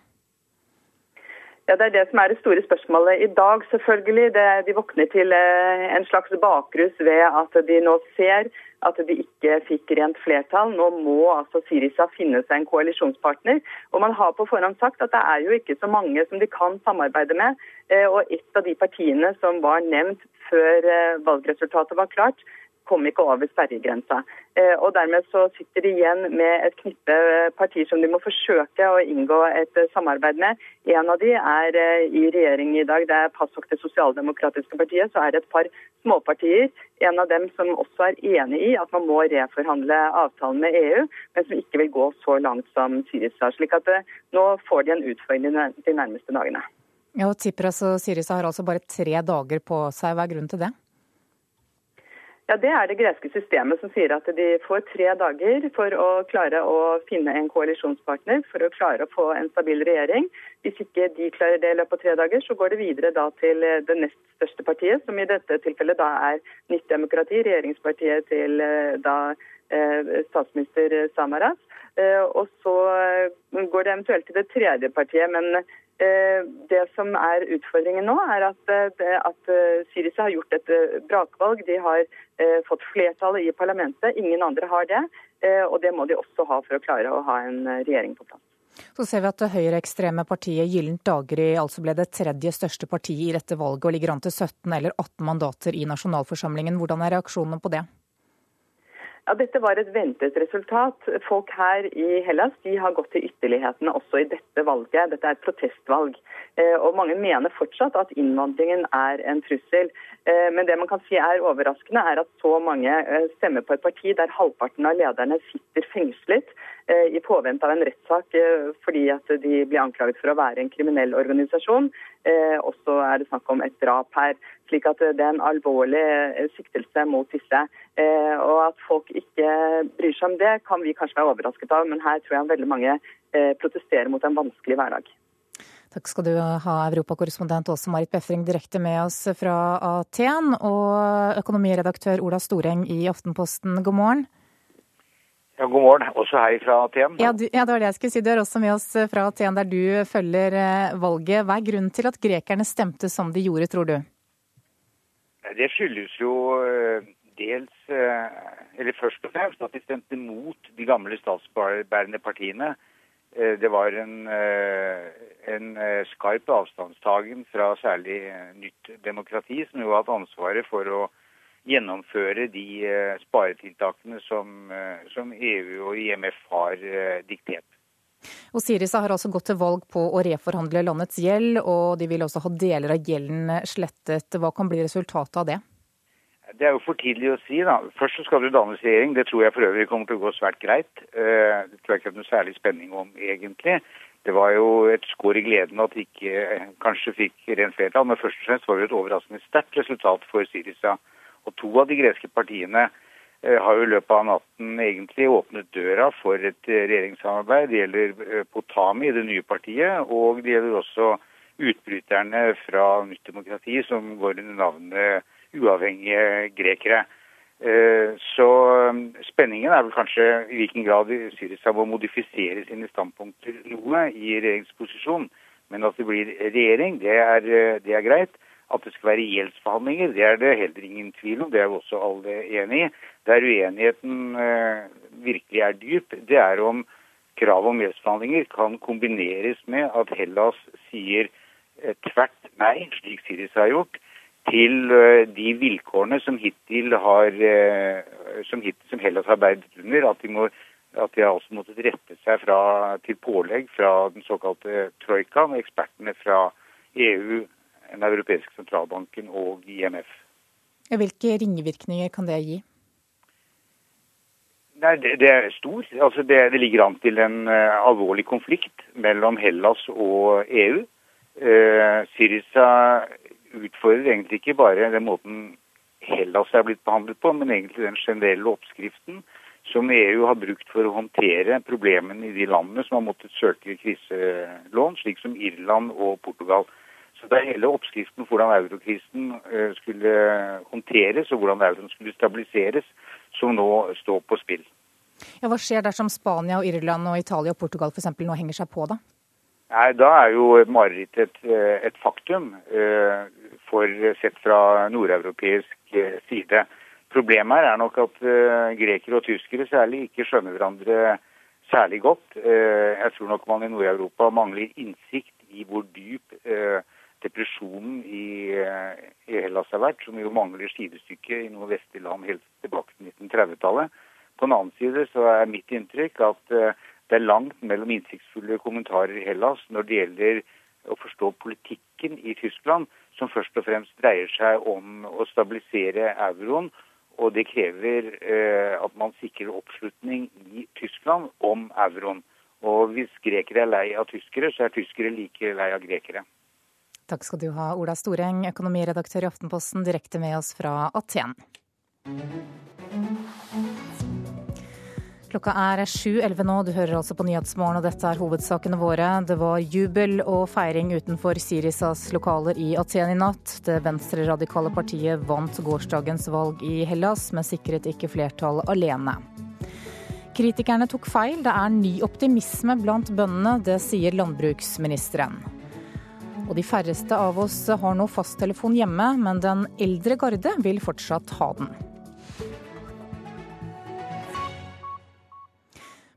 Ja, Det er det som er det store spørsmålet i dag, selvfølgelig. Det, de våkner til en slags bakrus ved at de nå ser at de ikke fikk rent flertall. Nå må altså Syriza finne seg en koalisjonspartner. Og man har på forhånd sagt at det er jo ikke så mange som de kan samarbeide med. Eh, og et av de partiene som var nevnt før eh, valgresultatet var klart, kom ikke over sperregrensa. Eh, og Dermed så sitter de igjen med et knippe partier som de må forsøke å inngå et eh, samarbeid med. En av de er eh, i regjering i dag. Det er PASOK, det sosialdemokratiske partiet. Så er det et par småpartier. En av dem som også er enig i at man må reforhandle avtalen med EU, men som ikke vil gå så langt som Syriza. Slik at nå får de en utfordring de nærmeste dagene. Ja, og Tsipras og Syriza har altså bare tre dager på seg. Hva er grunnen til det? Ja, Det er det greske systemet som sier at de får tre dager for å klare å finne en koalisjonspartner, for å klare å få en stabil regjering. Hvis ikke de klarer det i løpet av tre dager, så går det videre da til det nest største partiet, som i dette tilfellet da er Nytt demokrati, regjeringspartiet til eh, da eh, statsminister Samaras. Eh, og så går det eventuelt til det tredje partiet, men Eh, det som er utfordringen nå, er at, eh, at eh, Syriza har gjort et brakvalg. De har fått flertallet i parlamentet. Ingen andre har det. Og det må de også ha for å klare å ha en regjering på plass. Så ser vi at det høyreekstreme partiet Gyllent daggry altså ble det tredje største partiet i dette valget og ligger an til 17 eller 18 mandater i nasjonalforsamlingen. Hvordan er reaksjonene på det? Ja, Dette var et ventet resultat. Folk her i Hellas de har gått til ytterlighetene også i dette valget. Dette er et protestvalg. Eh, og Mange mener fortsatt at innvandringen er en trussel. Eh, men det man kan si er overraskende, er at så mange eh, stemmer på et parti der halvparten av lederne sitter fengslet i påvente av en rettssak fordi at de blir anklaget for å være en kriminell organisasjon. Og så er det snakk om et drap her. Slik at det er en alvorlig siktelse mot disse. Og at folk ikke bryr seg om det, kan vi kanskje være overrasket av, men her tror jeg veldig mange protesterer mot en vanskelig hverdag. Takk skal du ha, europakorrespondent Åse Marit Befring direkte med oss fra Aten. Og økonomiredaktør Ola Storeng i Aftenposten, god morgen. Ja, god morgen. Også hei fra Aten. Ja, du, ja, det var det jeg skulle si. Du er også med oss fra Aten, der du følger eh, valget. Hva er grunnen til at grekerne stemte som de gjorde, tror du? Det skyldes jo eh, dels, eh, eller først og fremst, at de stemte mot de gamle statsbærende partiene. Det var en en eh, skarp avstandstagen fra særlig eh, Nytt demokrati, som jo har hatt ansvaret for å gjennomføre de eh, sparetiltakene som, som EU og IMF har diktert. Og Sirisa har altså gått til valg på å reforhandle landets gjeld, og de vil også ha deler av gjelden slettet. Hva kan bli resultatet av det? Det er jo for tidlig å si. da. Først så skal det dannes regjering. Det tror jeg for øvrig kommer til å gå svært greit. Det tror jeg ikke er noe særlig spenning om, egentlig. Det var jo et skår i gleden at de ikke eh, kanskje fikk rent flertall, men først og fremst var det et overraskende sterkt resultat for Syriza. Og to av de greske partiene eh, har jo i løpet av natten egentlig åpnet døra for et eh, regjeringssamarbeid. Det gjelder Potami, det nye partiet, og det gjelder også utbryterne fra Nytt demokrati, som går under navnet Uavhengige grekere. Eh, så um, spenningen er vel kanskje i hvilken grad Syriza må modifisere sine standpunkter noe i regjeringsposisjon. Men at det blir regjering, det er, det er greit. At det skal være gjeldsforhandlinger, det er det heller ingen tvil om. Det er jo også alle enig i. Der uenigheten eh, virkelig er dyp, det er om kravet om gjeldsforhandlinger kan kombineres med at Hellas sier eh, tvert nei, slik Syriza har gjort, til eh, de vilkårene som hittil har eh, som, hittil, som Hellas har arbeidet under. At de, må, at de har altså måttet rette seg fra, til pålegg fra den såkalte troikaen, ekspertene fra EU, den europeiske sentralbanken og IMF. Hvilke ringvirkninger kan det gi? Nei, det, det, er stor. Altså det, det, ligger an til en uh, alvorlig konflikt mellom Hellas og EU. Uh, Syriza utfordrer egentlig ikke bare den måten Hellas er blitt behandlet på, men egentlig den generelle oppskriften som EU har brukt for å håndtere problemene i de landene som har måttet søke kriselån, slik som Irland og Portugal. Så Det er hele oppskriften på hvordan eurokrisen uh, skulle håndteres og hvordan euroen skulle stabiliseres, som nå står på spill. Ja, hva skjer dersom Spania, og Irland, og Italia og Portugal f.eks. nå henger seg på, da? Nei, Da er jo marerittet et, et, faktum, eh, for sett fra nordeuropeisk eh, side. Problemet her er nok at uh, grekere og tyskere særlig ikke skjønner hverandre særlig godt. Jeg tror nok man i Nord-Europa mangler innsikt i hvor dyp depresjonen i, Hellas har vært, som jo mangler sidestykke i noe vestlige land helt tilbake til 1930-tallet. På den annen side så er mitt inntrykk at det er langt mellom innsiktsfulle kommentarer i Hellas når det gjelder å forstå politikken i Tyskland, som først og fremst dreier seg om å stabilisere euroen. Og det krever eh, at man sikrer oppslutning i Tyskland om euroen. Og hvis grekere er lei av tyskere, så er tyskere like lei av grekere. Takk skal du ha, Ola Storeng, økonomiredaktør i Aftenposten, direkte med oss fra Aten. Klokka er 7.11 nå, du hører altså på Nyhetsmorgen, og dette er hovedsakene våre. Det var jubel og feiring utenfor Syrisas lokaler i Aten i natt. Det venstreradikale partiet vant gårsdagens valg i Hellas, men sikret ikke flertall alene. Kritikerne tok feil, det er ny optimisme blant bøndene, det sier landbruksministeren. Og de færreste av oss har nå fasttelefon hjemme, men den eldre garde vil fortsatt ha den.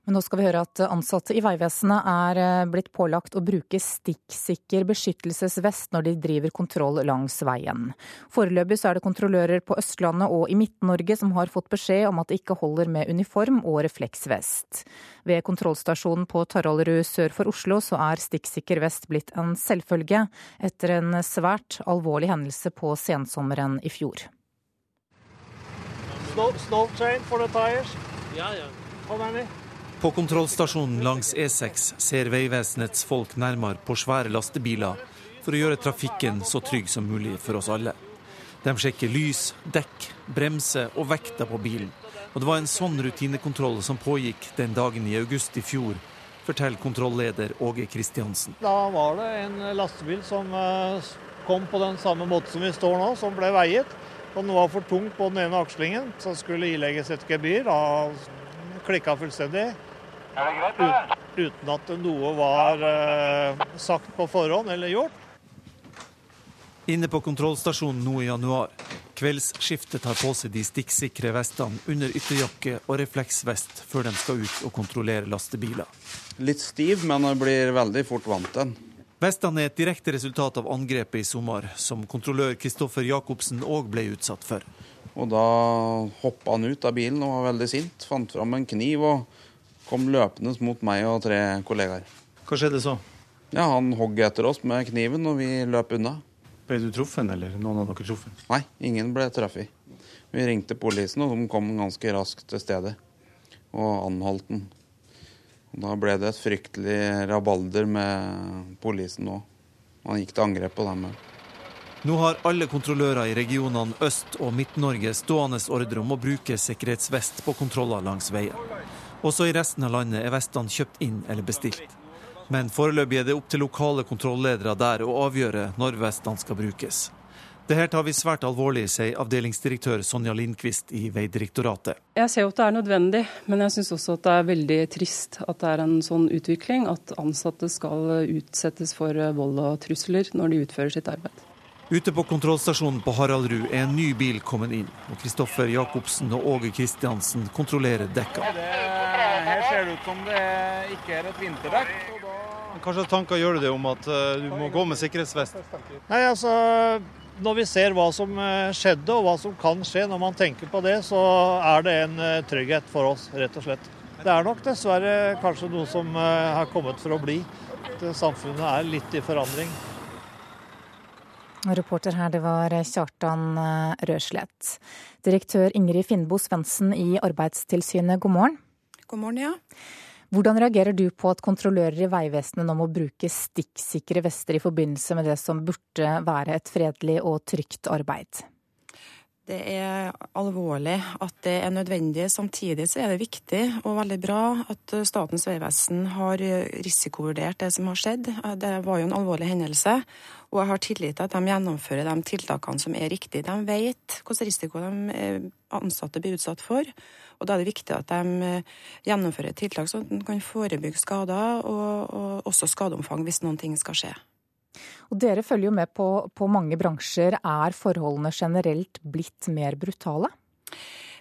Men nå skal vi høre at ansatte i Vegvesenet er eh, blitt pålagt å bruke stikksikker beskyttelsesvest når de driver kontroll langs veien. Foreløpig så er det kontrollører på Østlandet og i Midt-Norge som har fått beskjed om at det ikke holder med uniform og refleksvest. Ved kontrollstasjonen på Taraldrud sør for Oslo så er stikksikker vest blitt en selvfølge etter en svært alvorlig hendelse på sensommeren i fjor. Snow, snow chain for the tires. Ja, ja. How many? På kontrollstasjonen langs E6 ser Vegvesenets folk nærmere på svære lastebiler for å gjøre trafikken så trygg som mulig for oss alle. De sjekker lys, dekk, bremse og vekta på bilen. Og det var en sånn rutinekontroll som pågikk den dagen i august i fjor, forteller kontrollleder Åge Kristiansen. Da var det en lastebil som eh, kom på den samme måten som vi står nå, som ble veiet. Og den var for tung på den ene akslingen, så skulle ilegges et gebyr. Da klikka fullstendig. Ut, uten at noe var eh, sagt på forhånd eller gjort. Inne på kontrollstasjonen nå i januar. Kveldsskiftet tar på seg de stikksikre vestene under ytterjakke og refleksvest før de skal ut og kontrollere lastebiler. Litt stiv, men jeg blir veldig fort vant til den. Vestene er et direkte resultat av angrepet i sommer, som kontrollør Kristoffer Jacobsen òg ble utsatt for. Og Da hoppa han ut av bilen og var veldig sint. Fant fram en kniv og kom løpende mot meg og tre kollegaer. Hva skjedde så? Ja, Han hogg etter oss med kniven, og vi løp unna. Ble du truffet, eller noen av dere truffet? Nei, ingen ble truffet. Vi ringte politiet, og de kom ganske raskt til stedet og anholdt den. Og da ble det et fryktelig rabalder med politiet òg. Han gikk til angrep på dem. Nå har alle kontrollører i regionene Øst- og Midt-Norge stående ordre om å bruke sikkerhetsvest på kontroller langs veien. Også i resten av landet er vestene kjøpt inn eller bestilt. Men foreløpig er det opp til lokale kontrollledere der å avgjøre når vestene skal brukes. Det her tar vi svært alvorlig, sier avdelingsdirektør Sonja Lindqvist i Vegdirektoratet. Jeg ser jo at det er nødvendig, men jeg syns også at det er veldig trist at det er en sånn utvikling at ansatte skal utsettes for vold og trusler når de utfører sitt arbeid. Ute på kontrollstasjonen på Haraldrud er en ny bil kommet inn. og Kristoffer Jacobsen og Åge Kristiansen kontrollerer dekka. Her ser det ut som det ikke er et vinterdekk. Kanskje tanker gjør du det om at eh, du må gå med sikkerhetsvest? Nei, altså når vi ser hva som eh, skjedde og hva som kan skje når man tenker på det, så er det en eh, trygghet for oss, rett og slett. Det er nok dessverre kanskje noe som har kommet for å bli. Samfunnet er litt i forandring. Reporter her, det var Kjartan Røslett. Direktør Ingrid Finnbo Svendsen i Arbeidstilsynet, god morgen. God morgen, ja. Hvordan reagerer du på at kontrollører i Vegvesenet nå må bruke stikksikre vester i forbindelse med det som burde være et fredelig og trygt arbeid? Det er alvorlig at det er nødvendig. Samtidig så er det viktig og veldig bra at Statens vegvesen har risikovurdert det som har skjedd. Det var jo en alvorlig hendelse. Og jeg har tillit til at de gjennomfører de tiltakene som er riktige. De vet hvilken risiko de ansatte blir utsatt for. Og Da er det viktig at de eh, gjennomfører tiltak så de kan forebygge skader, og, og også skadeomfang hvis noen ting skal skje. Og Dere følger jo med på, på mange bransjer. Er forholdene generelt blitt mer brutale?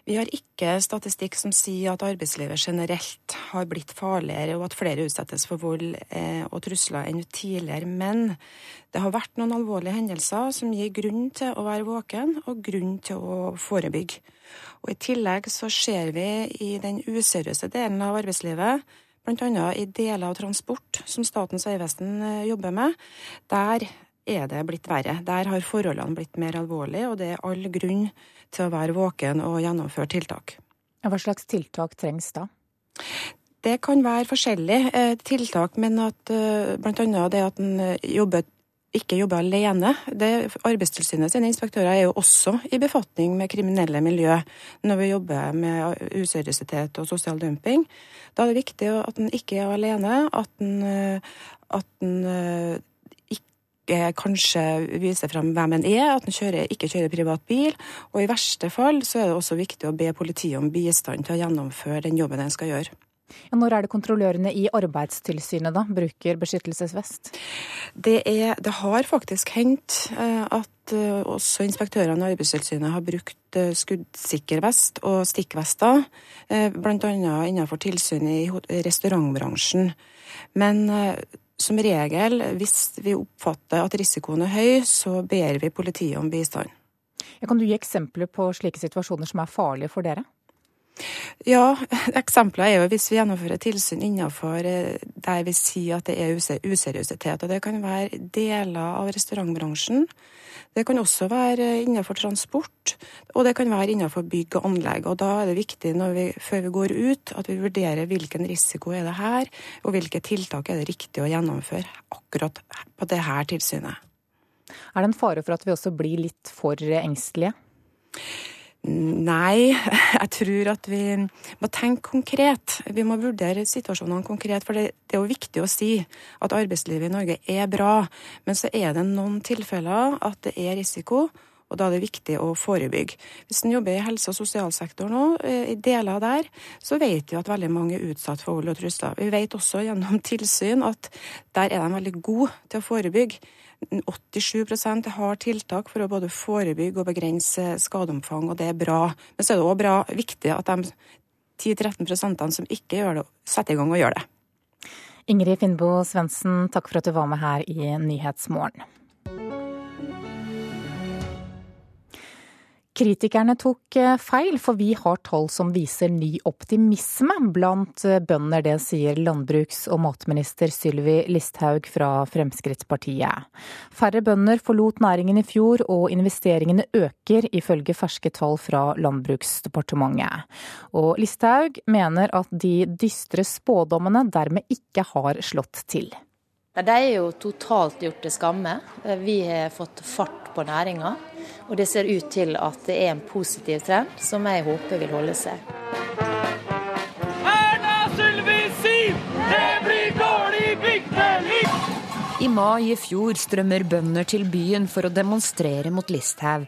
Vi har ikke statistikk som sier at arbeidslivet generelt har blitt farligere, og at flere utsettes for vold eh, og trusler enn tidligere. Men det har vært noen alvorlige hendelser som gir grunn til å være våken og grunn til å forebygge. Og I tillegg så ser vi i den useriøse delen av arbeidslivet, bl.a. i deler av transport som Statens vegvesen eh, jobber med, der er det blitt verre. Der har forholdene blitt mer alvorlige, og det er all grunn til å være våken og gjennomføre tiltak. Hva slags tiltak trengs da? Det kan være forskjellige eh, tiltak, men at eh, bl.a. det at en jobber ikke jobbe alene. Det, Arbeidstilsynet sine inspektører er jo også i befatning med kriminelle miljø når vi jobber med useriøsitet og sosial dumping. Da er det viktig at en ikke er alene, at en, at en eh, ikke kanskje viser frem hvem en er, at en ikke kjører privat bil. Og i verste fall så er det også viktig å be politiet om bistand til å gjennomføre den jobben en skal gjøre. Ja, når er det kontrollørene i Arbeidstilsynet da bruker beskyttelsesvest? Det, er, det har faktisk hendt eh, at eh, også inspektørene i Arbeidstilsynet har brukt eh, skuddsikker vest og stikkvester, bl.a. innenfor tilsyn i restaurantbransjen. Men som regel, hvis vi oppfatter at risikoen er høy, så ber vi politiet om bistand. Kan du gi eksempler på slike situasjoner som er farlige for dere? Ja, eksempler er jo hvis vi gjennomfører tilsyn innenfor eh, der vi sier at det er useriøsitet. Og det kan være deler av restaurantbransjen. Det kan også være innenfor transport, og det kan være innenfor bygg og anlegg. Og da er det viktig vi, før vi går ut, at vi vurderer hvilken risiko er det her, og hvilke tiltak er det riktig å gjennomføre akkurat på det her tilsynet. Er det en fare for at vi også blir litt for engstelige? Nei, [LAUGHS] jeg tror at vi må tenke konkret. Vi må vurdere situasjonene konkret. For det, er jo viktig å si at arbeidslivet i Norge er bra. Men så er det noen tilfeller at det er risiko. Og da er det viktig å forebygge. Hvis en jobber i helse- og sosialsektoren nå, eh, i deler der, så vet vi at veldig mange er utsatt for vold og trusler. Vi vet også gjennom [LAUGHS] tilsyn at der er de veldig gode til å forebygge. 87% har tiltak for å både forebygge og begrense skadeomfang, og det er bra. Men så er det òg viktig at de 10-13% som ikke gjør det, setter i gang og gjør det. Ingrid Finnbo Svendsen, takk for at du var med her i Nyhetsmorgen. Kritikerne tok eh, feil, for vi har tall som viser ny optimisme blant eh, bønder. Det sier landbruks- og matminister Sylvi Listhaug fra Fremskrittspartiet. Færre bønder forlot næringen i fjor, og investeringene øker, ifølge ferske tall fra Landbruksdepartementet. Og Listhaug mener at de dystre spådommene dermed ikke har slått til. De er jo totalt gjort til skamme. Vi har fått fart på næringa. Og det ser ut til at det er en positiv trend, som jeg håper vil holde seg. Erna Sylvi Siv, det blir dårlig bygdeliv! I mai i fjor strømmer bønder til byen for å demonstrere mot Listhaug.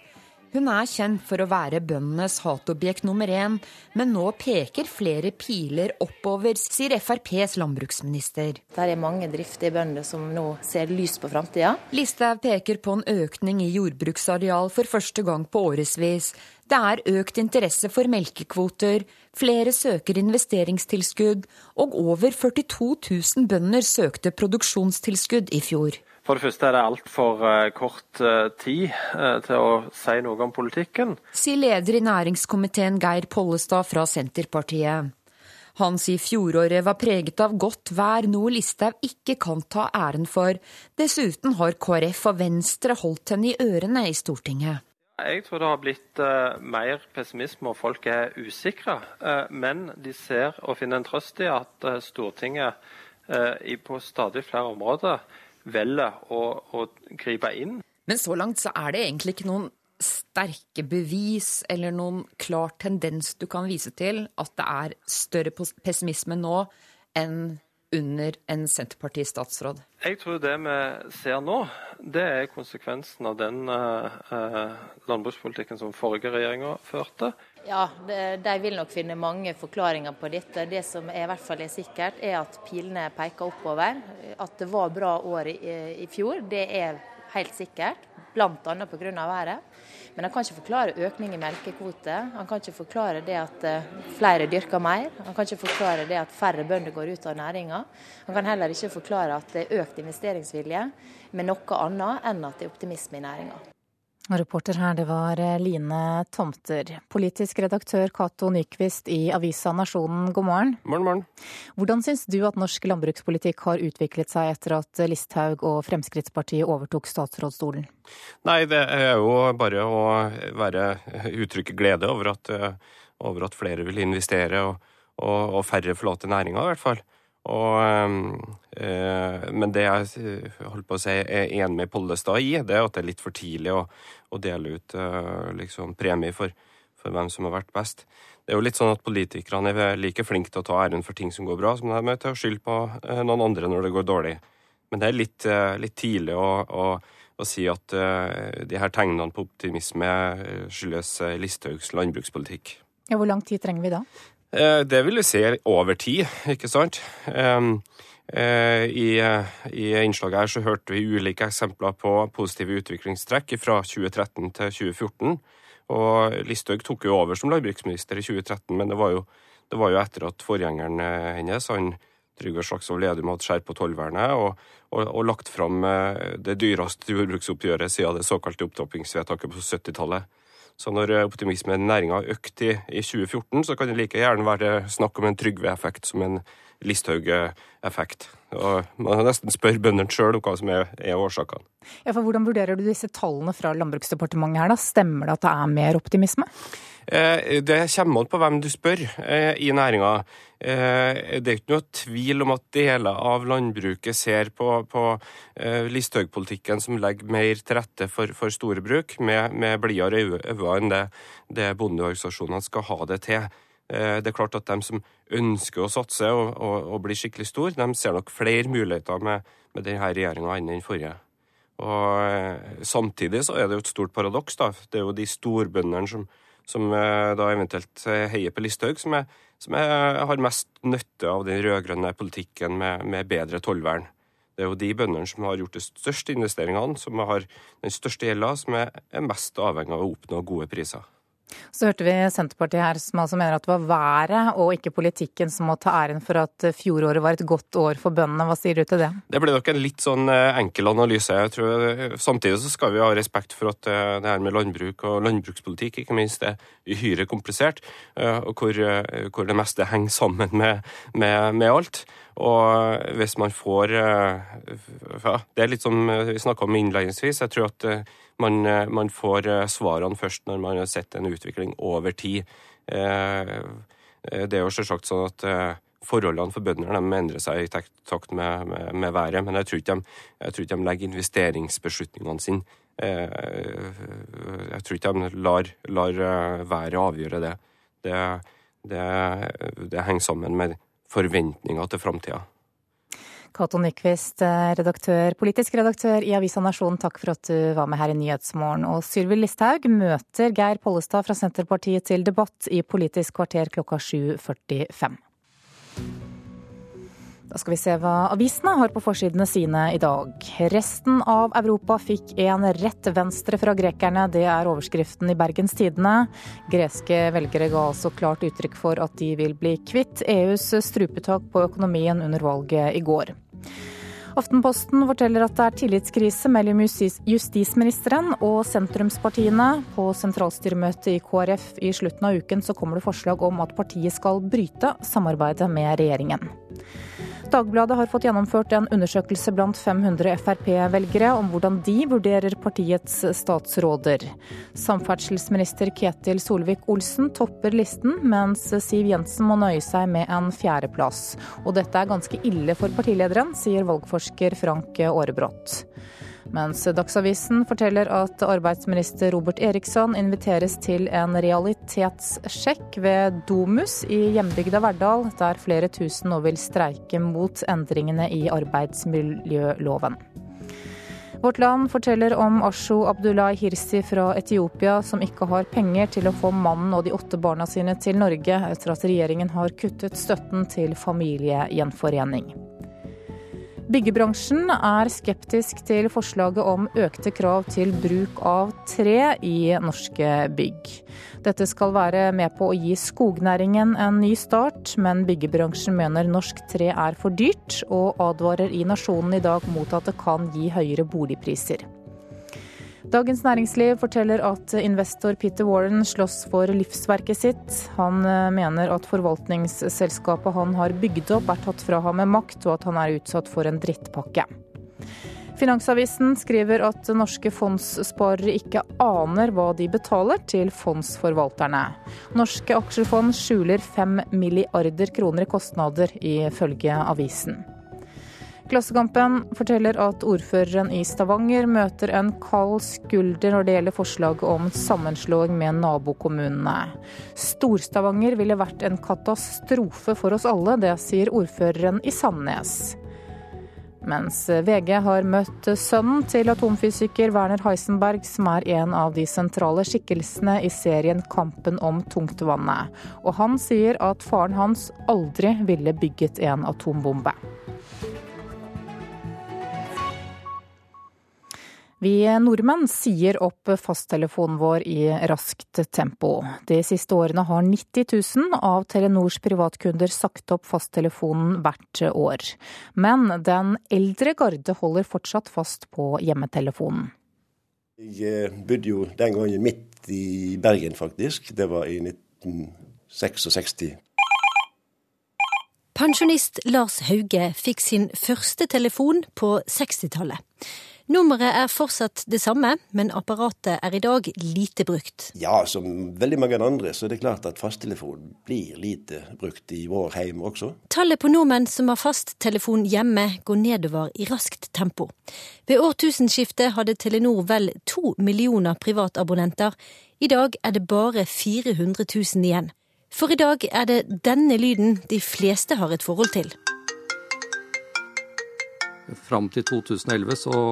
Hun er kjent for å være bøndenes hatobjekt nummer én, men nå peker flere piler oppover, sier FrPs landbruksminister. Det er mange driftige bønder som nå ser lys på framtida. Listhaug peker på en økning i jordbruksareal for første gang på årevis. Det er økt interesse for melkekvoter, flere søker investeringstilskudd, og over 42 000 bønder søkte produksjonstilskudd i fjor. For det første er det altfor uh, kort uh, tid uh, til å si noe om politikken. Sier leder i næringskomiteen Geir Pollestad fra Senterpartiet. Han sier fjoråret var preget av godt vær, noe Listhaug ikke kan ta æren for. Dessuten har KrF og Venstre holdt henne i ørene i Stortinget. Jeg tror det har blitt mer pessimisme og folk er usikre. men de ser og finner en trøst i at Stortinget på stadig flere områder velger å, å gripe inn. Men så langt så er det egentlig ikke noen sterke bevis eller noen klar tendens du kan vise til at det er større pessimisme nå enn under en Senterparti-statsråd? Jeg tror det vi ser nå, det er konsekvensen av den eh, landbrukspolitikken som forrige regjeringa førte. Ja, de vil nok finne mange forklaringer på dette. Det som er i hvert fall er sikkert, er at pilene peker oppover. At det var bra år i, i fjor, det er helt sikkert. Bl.a. pga. været. Men han kan ikke forklare økning i melkekvote. Han kan ikke forklare det at eh, flere dyrker mer. Han kan ikke forklare det at færre bønder går ut av næringa. Han kan heller ikke forklare at det er økt investeringsvilje med noe annet enn at det er optimisme i næringa. Reporter her, det var eh, Line Tomter. Politisk redaktør Cato Nyquist i avisa Nasjonen, god morgen. Morgen, morgen. Hvordan syns du at norsk landbrukspolitikk har utviklet seg etter at Listhaug og Fremskrittspartiet overtok statsrådsstolen? Nei, det er jo bare å være uttrykke glede over at, eh, over at flere vil investere, og, og, og færre forlater næringa, i hvert fall. Og, øh, men det jeg holdt på å si er enig med Pollestad i, det er at det er litt for tidlig å, å dele ut øh, liksom, premie for, for, hvem som har vært best. Det er jo litt sånn at Politikerne er like flinke til å ta æren for ting som går bra, som de er til å skylde på øh, noen andre når det går dårlig. Men det er litt, litt tidlig å, å, å, si at de her tegnene på optimisme skyldes Listhaugs landbrukspolitikk. Ja, hvor lang tid trenger vi da? Eh, det vil vi se over tid, ikke sant. Eh, I, I, innslaget her så hørte vi ulike eksempler på positive utviklingstrekk fra 2013 til 2014. Og Listhaug tok jo over som landbruksminister i 2013, men det var jo, det var jo etter at forgjengeren eh, hennes, han Trygve Slagsvold Vedum, hadde skjerpet tollvernet og, og, og, lagt fram det dyreste jordbruksoppgjøret siden det såkalte opptrappingsvedtaket på 70-tallet. Så når eh, optimismen i næringa har økt i, i, 2014, så kan det like gjerne være snakk om en Trygve-effekt som en Listhaug-effekt. Og Man kan nesten spørre bøndene sjøl om hva som er, er årsakene. Ja, for Hvordan vurderer du disse tallene fra Landbruksdepartementet her? da? Stemmer det at det er mer optimisme? Eh, det kommer an på hvem du spør eh, i næringa. Eh, det er ikke noe tvil om at deler av landbruket ser på, på Listhaug-politikken som legger mer til rette for, for store bruk, med, med blidere øyne enn det, det bondeorganisasjonene skal ha det til. Det er klart at de som ønsker å satse og, og, og bli skikkelig stor, de ser nok flere muligheter med, med denne regjeringa enn den forrige. Og Samtidig så er det jo et stort paradoks. da. Det er jo de storbøndene som, som eh, da eventuelt eh, heier på Listhaug, som, er, som er, har mest nytte av den rød-grønne politikken med, med bedre tollvern. Det er jo de bøndene som har gjort de største investeringene, som har den største gjelda, som er mest avhengig av å oppnå gode priser. Så hørte vi Senterpartiet her som altså mener at det var været og ikke politikken som må ta æren for at fjoråret var et godt år for bøndene. Hva sier du til det? Det blir nok en litt sånn eh, enkel analyse. Jeg tror eh, Samtidig så skal vi ha respekt for at eh, det her med landbruk og landbrukspolitikk ikke minst er uhyre komplisert, og hvor, hvor det meste henger sammen med, med, med alt. Og hvis man får ja, Det er litt som vi snakka om innledningsvis. Jeg tror at man, eh, man, får eh, svarene først når man har sett en utvikling over tid. Eh, det er jo selvsagt sånn at forholdene for bøndene endrer seg i takt med, med, med været, men jeg tror, ikke de, jeg tror ikke de legger investeringsbeslutningene sine Jeg tror ikke de lar, lar været avgjøre det. Det, det. det henger sammen med forventninger til framtida. Cato Nyquist, redaktør, politisk redaktør i Avisa Nasjonen, takk for at du var med her i Nyhetsmorgen. Og Sylvi Listhaug møter Geir Pollestad fra Senterpartiet til debatt i Politisk kvarter klokka 7.45. Da skal vi se hva avisene har på forsidene sine i dag. Resten av Europa fikk en rett venstre fra grekerne. Det er overskriften i Bergens Tidende. Greske velgere ga altså klart uttrykk for at de vil bli kvitt EUs strupetak på økonomien under valget i går. Aftenposten forteller at det er tillitskrise mellom justisministeren og sentrumspartiene. På sentralstyremøtet i KrF i slutten av uken så kommer det forslag om at partiet skal bryte samarbeidet med regjeringen. Dagbladet har fått gjennomført en undersøkelse blant 500 Frp-velgere om hvordan de vurderer partiets statsråder. Samferdselsminister Ketil Solvik-Olsen topper listen, mens Siv Jensen må nøye seg med en fjerdeplass. Og dette er ganske ille for partilederen, sier valgforsker Frank Aarebrot. Mens Dagsavisen forteller at arbeidsminister Robert Eriksson inviteres til en realitetssjekk ved Domus i hjembygda Verdal, der flere tusen nå vil streike mot endringene i arbeidsmiljøloven. Vårt Land forteller om Asho Abdullah Hirsi fra Etiopia, som ikke har penger til å få mannen og de åtte barna sine til Norge, etter at regjeringen har kuttet støtten til familiegjenforening. Byggebransjen er skeptisk til forslaget om økte krav til bruk av tre i norske bygg. Dette skal være med på å gi skognæringen en ny start, men byggebransjen mener norsk tre er for dyrt, og advarer i Nasjonen i dag mot at det kan gi høyere boligpriser. Dagens Næringsliv forteller at investor Peter Warren slåss for livsverket sitt. Han eh, mener at forvaltningsselskapet han har bygd opp er tatt fra ham med makt, og at han er utsatt for en drittpakke. Finansavisen skriver at norske fondssparere ikke aner hva de betaler til fondsforvalterne. Norske aksjefond skjuler fem milliarder kroner i kostnader, ifølge avisen. Klassekampen forteller at ordføreren i Stavanger møter en kald skulder når det gjelder forslaget om sammenslåing med nabokommunene. Stor-Stavanger ville vært en katastrofe for oss alle, det sier ordføreren i Sandnes. Mens VG har møtt sønnen til atomfysiker Werner Heisenberg, som er en av de sentrale skikkelsene i serien Kampen om tungtvannet. Og han sier at faren hans aldri ville bygget en atombombe. Vi nordmenn sier opp fasttelefonen vår i raskt tempo. De siste årene har 90 000 av Telenors privatkunder sagt opp fasttelefonen hvert år. Men den eldre garde holder fortsatt fast på hjemmetelefonen. Jeg eh, bodde jo den gangen midt i Bergen, faktisk. Det var i 1966. Pensjonist Lars Hauge fikk sin første telefon på 60-tallet. Nummeret er fortsatt det samme, men apparatet er i dag lite brukt. Ja, som veldig mange andre, så er det klart at fasttelefon blir lite brukt i vår heim også. Tallet på nordmenn som har fasttelefon hjemme, går nedover i raskt tempo. Ved årtusenskiftet hadde Telenor vel to millioner privatabonnenter. I dag er det bare 400 000 igjen. For i dag er det denne lyden de fleste har et forhold til. Fram til 2011 så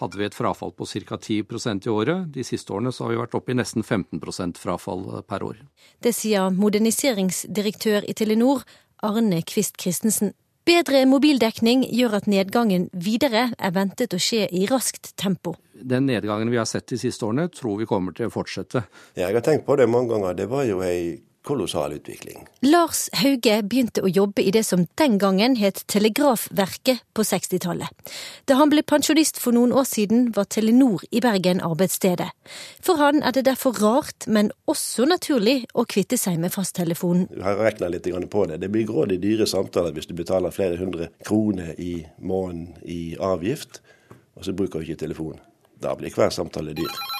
hadde vi et frafall på ca. 10% i året. De siste årene så har vi vært oppe i nesten 15% frafall per år. Det sier moderniseringsdirektør i Telenor, Arne Kvist Christensen. Bedre mobildekning gjør at nedgangen videre er ventet å skje i raskt tempo. Den nedgangen vi har sett de siste årene, tror vi kommer til å fortsette. Jeg har tenkt på det mange ganger. Det var jo ei kolossal utvikling. Lars Hauge begynte å jobbe i det som den gangen het Telegrafverket på 60-tallet. Da han ble pensjonist for noen år siden, var Telenor i Bergen arbeidsstedet. For han er det derfor rart, men også naturlig, å kvitte seg med fasttelefonen. Jeg har regna litt på det. Det blir grådig dyre samtaler hvis du betaler flere hundre kroner i måneden i avgift, og så bruker du ikke telefon. Da blir hver samtale dyr.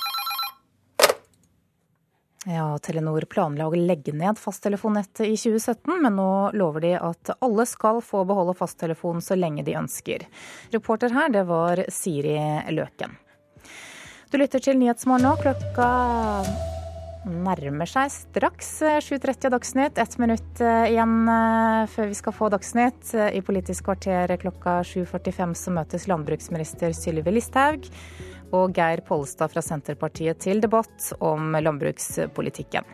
Ja, Telenor planla å legge ned fasttelefonnettet i 2017, men nå lover de at alle skal få beholde fasttelefonen så lenge de ønsker. Reporter her, det var Siri Løken. Du lytter til Nyhetsmorgen nå. Klokka nærmer seg straks 7.30 Dagsnytt. Ett minutt igjen før vi skal få Dagsnytt. I Politisk kvarter klokka 7.45 så møtes landbruksminister Sylvi Listhaug og Geir Pollestad fra Senterpartiet til debatt om landbrukspolitikken.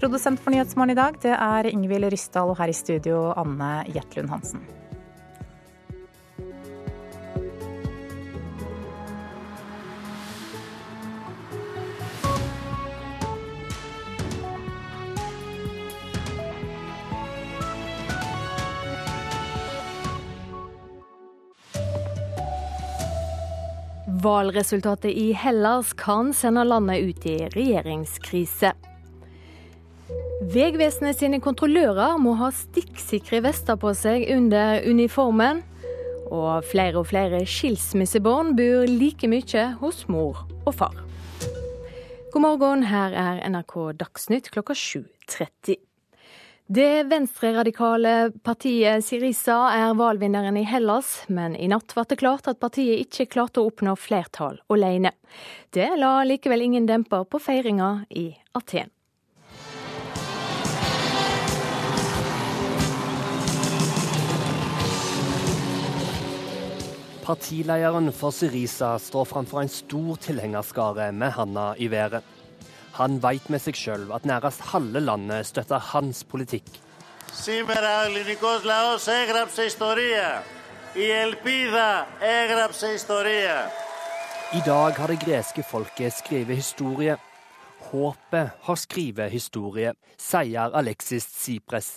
Produsent for Nyhetsmorgen i dag det er Ingvild Ryssdal, og her i studio Anne Jetlund Hansen. Valgresultatet i Hellas kan sende landet ut i regjeringskrise. Vegvesenet sine kontrollører må ha stikksikre vester på seg under uniformen. Og flere og flere skilsmissebarn bor like mye hos mor og far. God morgen, her er NRK Dagsnytt klokka 7.30. Det venstreradikale partiet Sirisa er valgvinneren i Hellas, men i natt ble det klart at partiet ikke klarte å oppnå flertall alene. Det la likevel ingen demper på feiringa i Aten. Partilederen for Sirisa står framfor en stor tilhengerskare med handa i været. Han veit med seg sjøl at nærmest halve landet støtter hans politikk. I dag har det greske folket skrevet historie. Håpet har skrevet historie, sier Alexis Tsipres.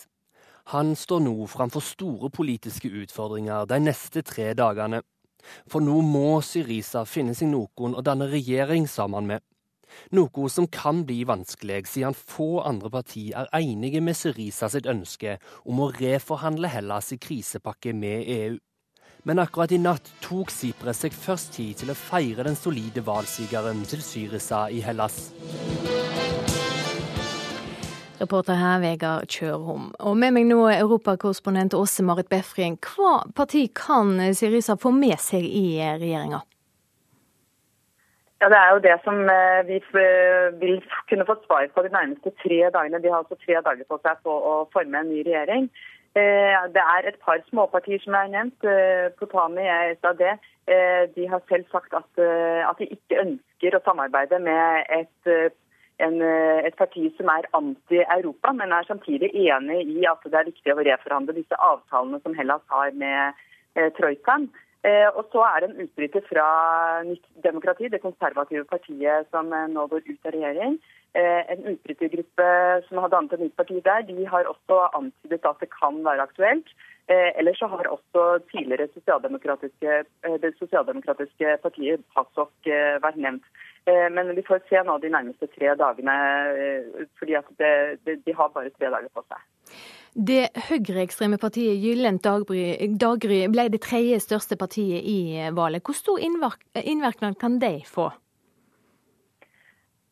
Han står nå framfor store politiske utfordringer de neste tre dagene. For nå må Syriza finne seg noen å danne regjering sammen med. Noe som kan bli vanskelig, siden få andre partier er enige med Syriza sitt ønske om å reforhandle Hellas i krisepakke med EU. Men akkurat i natt tok Sipres seg først tid til å feire den solide valgsigeren til Syriza i Hellas. Reporter her, Vegard Kjørhom. Og med meg nå er europakorrespondent Åse Marit Befring. Hva parti kan Syriza få med seg i regjeringa? Ja, Det er jo det som eh, vi vil kunne få svar på de nærmeste tre dagene. De har altså tre dager på seg på å forme en ny regjering. Eh, det er et par småpartier som er nevnt. Eh, Potami er et av det. De har selv sagt at, at de ikke ønsker å samarbeide med et, en, et parti som er anti-Europa, men er samtidig enig i at det er viktig å reforhandle disse avtalene som Hellas har med troikaen. Eh, og så er det en utbryter fra Nytt demokrati, det konservative partiet som eh, nå går ut av regjering. Eh, en utbrytergruppe som har dannet et nytt parti der, de har også antydet at det kan være aktuelt. Ellers så har også tidligere sosialdemokratiske, det sosialdemokratiske partiet PASOK vært nevnt. Men vi får se nå de nærmeste tre dagene, fordi det, de har bare tre dager på seg. Det høyreekstreme partiet Gyllent daggry ble det tredje største partiet i valget. Hvor stor innvirkning kan de få?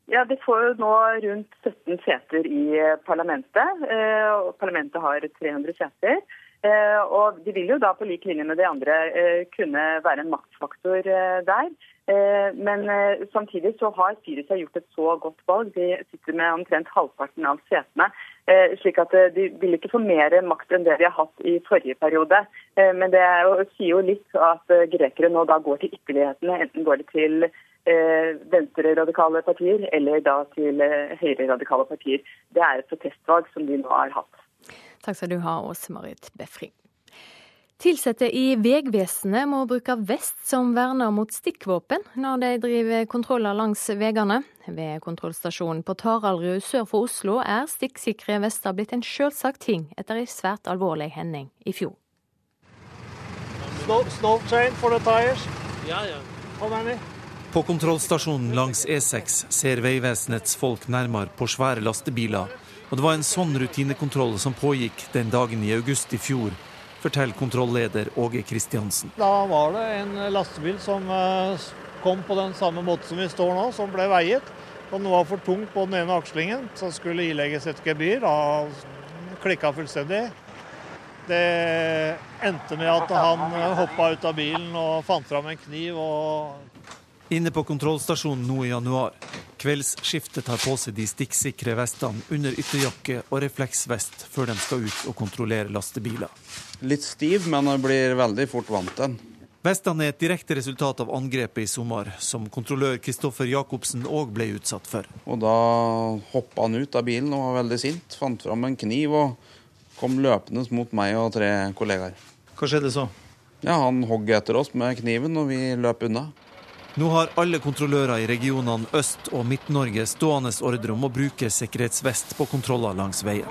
Ja, De får jo nå rundt 17 seter i parlamentet. Eh, og Parlamentet har 300 seter. Eh, og De vil jo da på lik linje med de andre eh, kunne være en maktfaktor der. Men samtidig så har Syria gjort et så godt valg. De sitter med omtrent halvparten av setene. Eh, slik at eh, De vil ikke få mer makt enn det de har hatt i forrige periode. Eh, men det sier jo litt at grekere nå da går til ytterlighetene. Enten går det til venstreradikale partier eller da til høyreradikale partier. Det er et protestvalg som de nå har hatt. Takk skal du ha, Åse Marit Befring. Ansatte i Vegvesenet må bruke vest som verner mot stikkvåpen når de driver kontroller langs veiene. Ved kontrollstasjonen på Taraldrud sør for Oslo er stikksikre vester blitt en selvsagt ting etter en svært alvorlig hending i fjor. På kontrollstasjonen langs E6 ser Vegvesenets folk nærmere på svære lastebiler. Og det var en sånn rutinekontroll som pågikk den dagen i august i fjor forteller kontrollleder Åge Kristiansen. Da var det en lastebil som eh, kom på den samme måten som vi står nå, som ble veiet. Og den var for tung på den ene akslingen, så skulle ilegges et gebyr. Da klikka fullstendig. Det endte med at han hoppa ut av bilen og fant fram en kniv og Inne på kontrollstasjonen nå i januar. Kveldsskiftet tar på seg de stikksikre vestene under ytterjakke og refleksvest før de skal ut og kontrollere lastebiler. Litt stiv, men jeg blir veldig fort vant til den. Vestene er et direkte resultat av angrepet i sommer, som kontrollør Kristoffer Jacobsen òg ble utsatt for. Og Da hoppa han ut av bilen og var veldig sint. Fant fram en kniv og kom løpende mot meg og tre kollegaer. Hva skjedde så? Ja, Han hogg etter oss med kniven, og vi løp unna. Nå har alle kontrollører i regionene Øst- og Midt-Norge stående ordre om å bruke sikkerhetsvest på kontroller langs veien.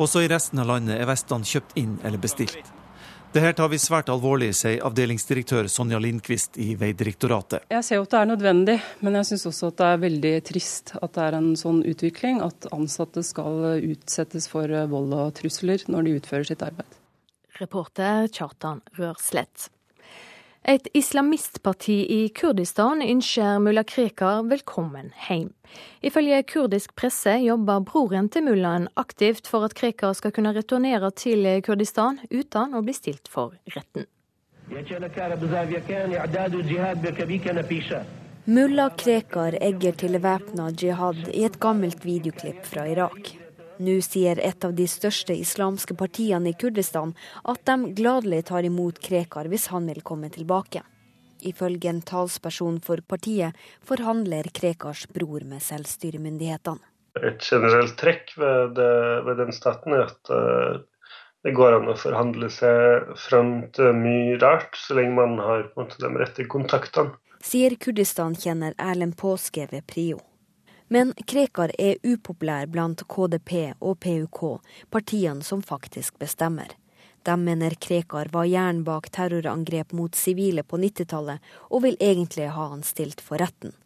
Også i resten av landet er vestene kjøpt inn eller bestilt. Dette tar vi svært alvorlig, sier avdelingsdirektør Sonja Lindqvist i Vegdirektoratet. Jeg ser jo at det er nødvendig, men jeg syns også at det er veldig trist at det er en sånn utvikling at ansatte skal utsettes for vold og trusler når de utfører sitt arbeid. Reporter Kjartan Rørslett. Et islamistparti i Kurdistan ønsker mulla Krekar velkommen hjem. Ifølge kurdisk presse jobber broren til mullaen aktivt for at Krekar skal kunne returnere til Kurdistan uten å bli stilt for retten. Mulla Krekar egger til væpna jihad i et gammelt videoklipp fra Irak. Nå sier et av de største islamske partiene i Kurdistan at de gladelig tar imot Krekar hvis han vil komme tilbake. Ifølge en talsperson for partiet forhandler Krekars bror med selvstyremyndighetene. Et generelt trekk ved, det, ved den staten er at uh, det går an å forhandle seg fram til mye rart, så lenge man har måte, de rette kontaktene. Sier Kurdistan-kjenner Erlend Påske ved Prio. Men Krekar er upopulær blant KDP og PUK, partiene som faktisk bestemmer. De mener Krekar var hjernen bak terrorangrep mot sivile på 90-tallet, og vil egentlig ha han stilt for retten.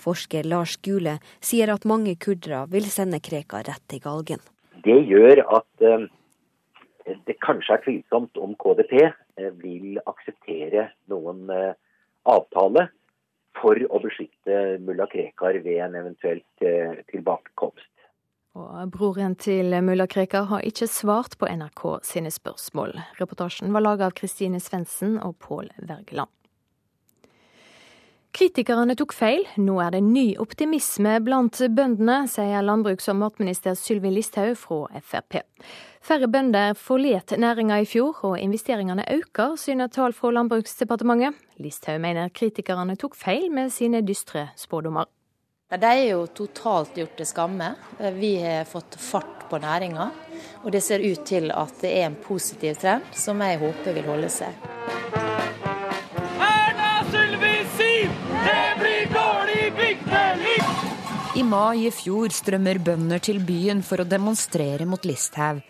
Forsker Lars Gule sier at mange kurdere vil sende Krekar rett til galgen. Det gjør at uh, det kanskje er tvilsomt om KDP uh, vil akseptere noen uh, avtale for å beskytte mulla Krekar ved en eventuelt eh, tilbakekomst. Og Broren til mulla Krekar har ikke svart på NRK sine spørsmål. Reportasjen var laget av Kristine Svendsen og Pål Wergeland. Kritikerne tok feil. Nå er det ny optimisme blant bøndene, sier landbruks- og matminister Sylvi Listhaug fra Frp. Færre bønder forlot næringa i fjor, og investeringene øker, syner tall fra Landbruksdepartementet. Listhaug mener kritikerne tok feil med sine dystre spådommer. De er jo totalt gjort til skamme. Vi har fått fart på næringa. Og det ser ut til at det er en positiv trend, som jeg håper vil holde seg. Mai i fjor strømmer bønder til byen for å demonstrere mot Listhaug.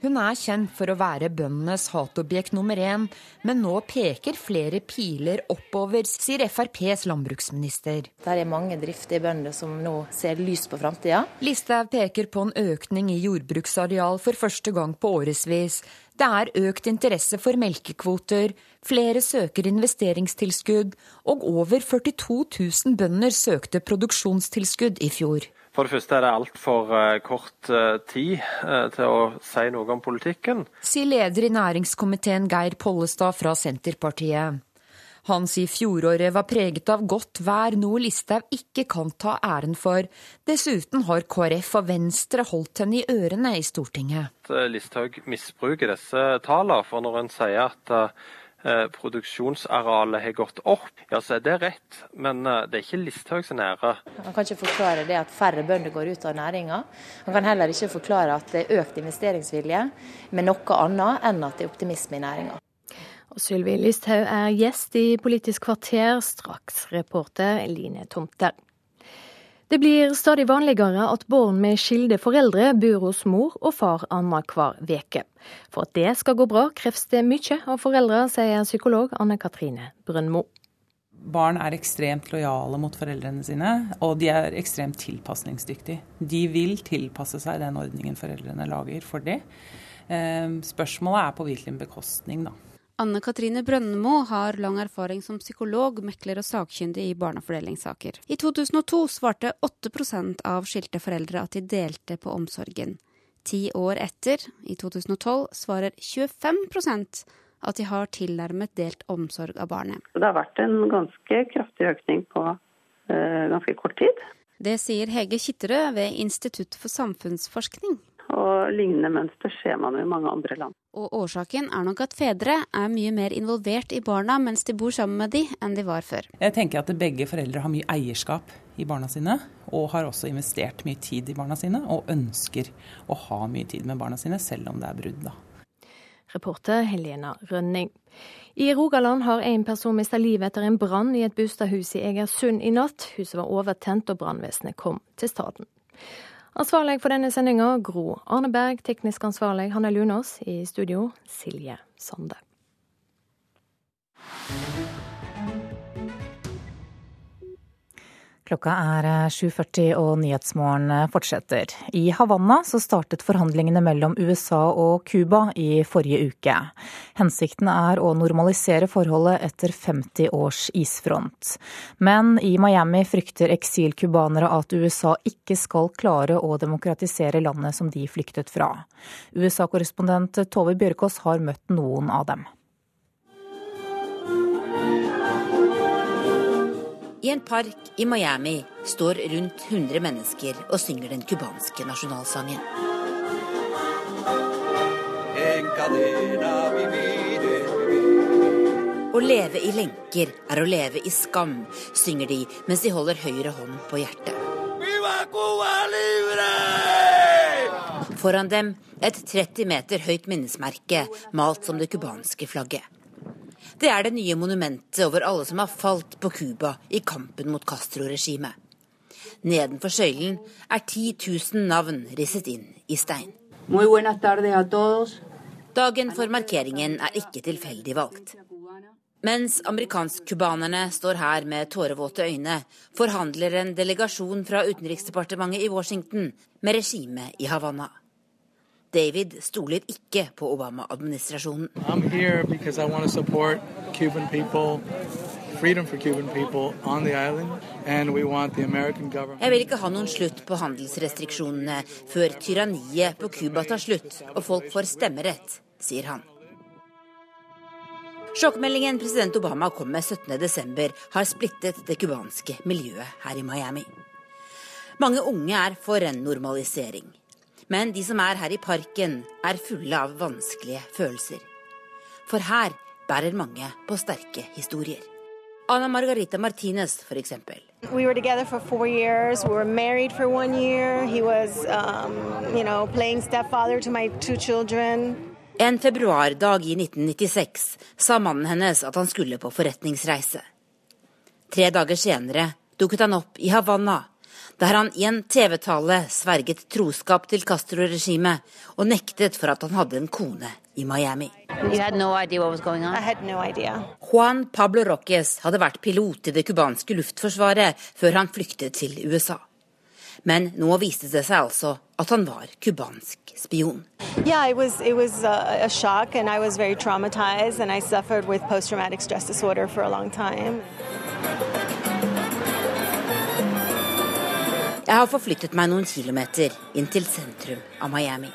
Hun er kjent for å være bøndenes hatobjekt nummer én, men nå peker flere piler oppover, sier FrPs landbruksminister. Det er mange driftige bønder som nå ser lyst på framtida. Listhaug peker på en økning i jordbruksareal for første gang på årevis. Det er økt interesse for melkekvoter, flere søker investeringstilskudd, og over 42 000 bønder søkte produksjonstilskudd i fjor. For det første er det altfor uh, kort uh, tid uh, til å si noe om politikken. Sier leder i næringskomiteen Geir Pollestad fra Senterpartiet. Han sier fjoråret var preget av godt vær, noe Listhaug ikke kan ta æren for. Dessuten har KrF og Venstre holdt henne i ørene i Stortinget. Listhaug misbruker disse tallene, for når en sier at Eh, produksjonsarealet har gått opp, ja, så er det rett. Men eh, det er ikke Listhaug sin ære. Han kan ikke forklare det at færre bønder går ut av næringa. Han kan heller ikke forklare at det er økt investeringsvilje med noe annet enn at det er optimisme i næringa. Sylvi Listhaug er gjest i Politisk kvarter, straks reporter Line Tomter. Det blir stadig vanligere at barn med skilde foreldre bor hos mor og far annenhver uke. For at det skal gå bra, kreves det mye av foreldre, sier psykolog Anne Katrine Brøndmo. Barn er ekstremt lojale mot foreldrene sine, og de er ekstremt tilpasningsdyktige. De vil tilpasse seg den ordningen foreldrene lager for dem. Eh, spørsmålet er på hvilken bekostning, da. Anne Katrine Brønnemo har lang erfaring som psykolog, mekler og sakkyndig i barnefordelingssaker. I 2002 svarte 8% av skilte foreldre at de delte på omsorgen. Ti år etter, i 2012, svarer 25% at de har tilnærmet delt omsorg av barnet. Det har vært en ganske kraftig økning på ganske kort tid. Det sier Hege Kitterød ved Institutt for samfunnsforskning. Og lignende mønster ser man jo i mange andre land. Og årsaken er nok at fedre er mye mer involvert i barna mens de bor sammen med de, enn de var før. Jeg tenker at begge foreldre har mye eierskap i barna sine, og har også investert mye tid i barna sine, og ønsker å ha mye tid med barna sine, selv om det er brudd, da. Reporter Helena Rønning. I Rogaland har en person mista livet etter en brann i et bostadhus i Egersund i natt. Huset var overtent, og brannvesenet kom til staden. Ansvarlig for denne sendinga Gro Arneberg, teknisk ansvarlig Hanne Lunås, i studio Silje Sande. Klokka er 7.40 eh, og Nyhetsmorgen eh, fortsetter. I Havanna startet forhandlingene mellom USA og Cuba i forrige uke. Hensikten er å normalisere forholdet etter 50 års isfront. Men i Miami frykter eksilcubanere at USA ikke skal klare å demokratisere landet som de flyktet fra. USA-korrespondent Tove Bjørkås har møtt noen av dem. I en park i Miami står rundt 100 mennesker og synger den cubanske nasjonalsangen. Å leve i lenker er å leve i skam, synger de mens de holder høyre hånd på hjertet. Foran dem et 30 meter høyt minnesmerke malt som det cubanske flagget. Det er det nye monumentet over alle som har falt på Cuba i kampen mot Castro-regimet. Nedenfor søylen er 10 000 navn risset inn i stein. Dagen for markeringen er ikke tilfeldig valgt. Mens amerikansk-cubanerne står her med tårevåte øyne, forhandler en delegasjon fra Utenriksdepartementet i Washington med regimet i Havanna. David stoler ikke på Obama-administrasjonen. Jeg vil ikke ha noen slutt på handelsrestriksjonene før tyranniet på Cuba tar slutt og folk får stemmerett, sier han. Sjokkmeldingen president Obama kom med 17.12, har splittet det cubanske miljøet her i Miami. Mange unge er for en normalisering. Men de som er her i parken, er fulle av vanskelige følelser. For her bærer mange på sterke historier. Anna Margarita Martinez, f.eks. We were together for four years. We were married for one year. He was, um, you know, playing stepfather to my two children. En februardag i 1996 sa mannen hennes at han skulle på forretningsreise. Tre dager senere dukket han opp i Havanna der han i en TV-tale sverget troskap til Castro-regimet og nektet for at han hadde en kone i Miami. No no Juan Pablo Roques hadde vært pilot i det cubanske luftforsvaret før han flyktet til USA. Men nå viste det seg altså at han var cubansk spion. Yeah, it was, it was a, a shock, and I was very traumatized, and I suffered with post-traumatic stress disorder for a long time. Jeg har forflyttet meg noen kilometer inn til sentrum av Miami.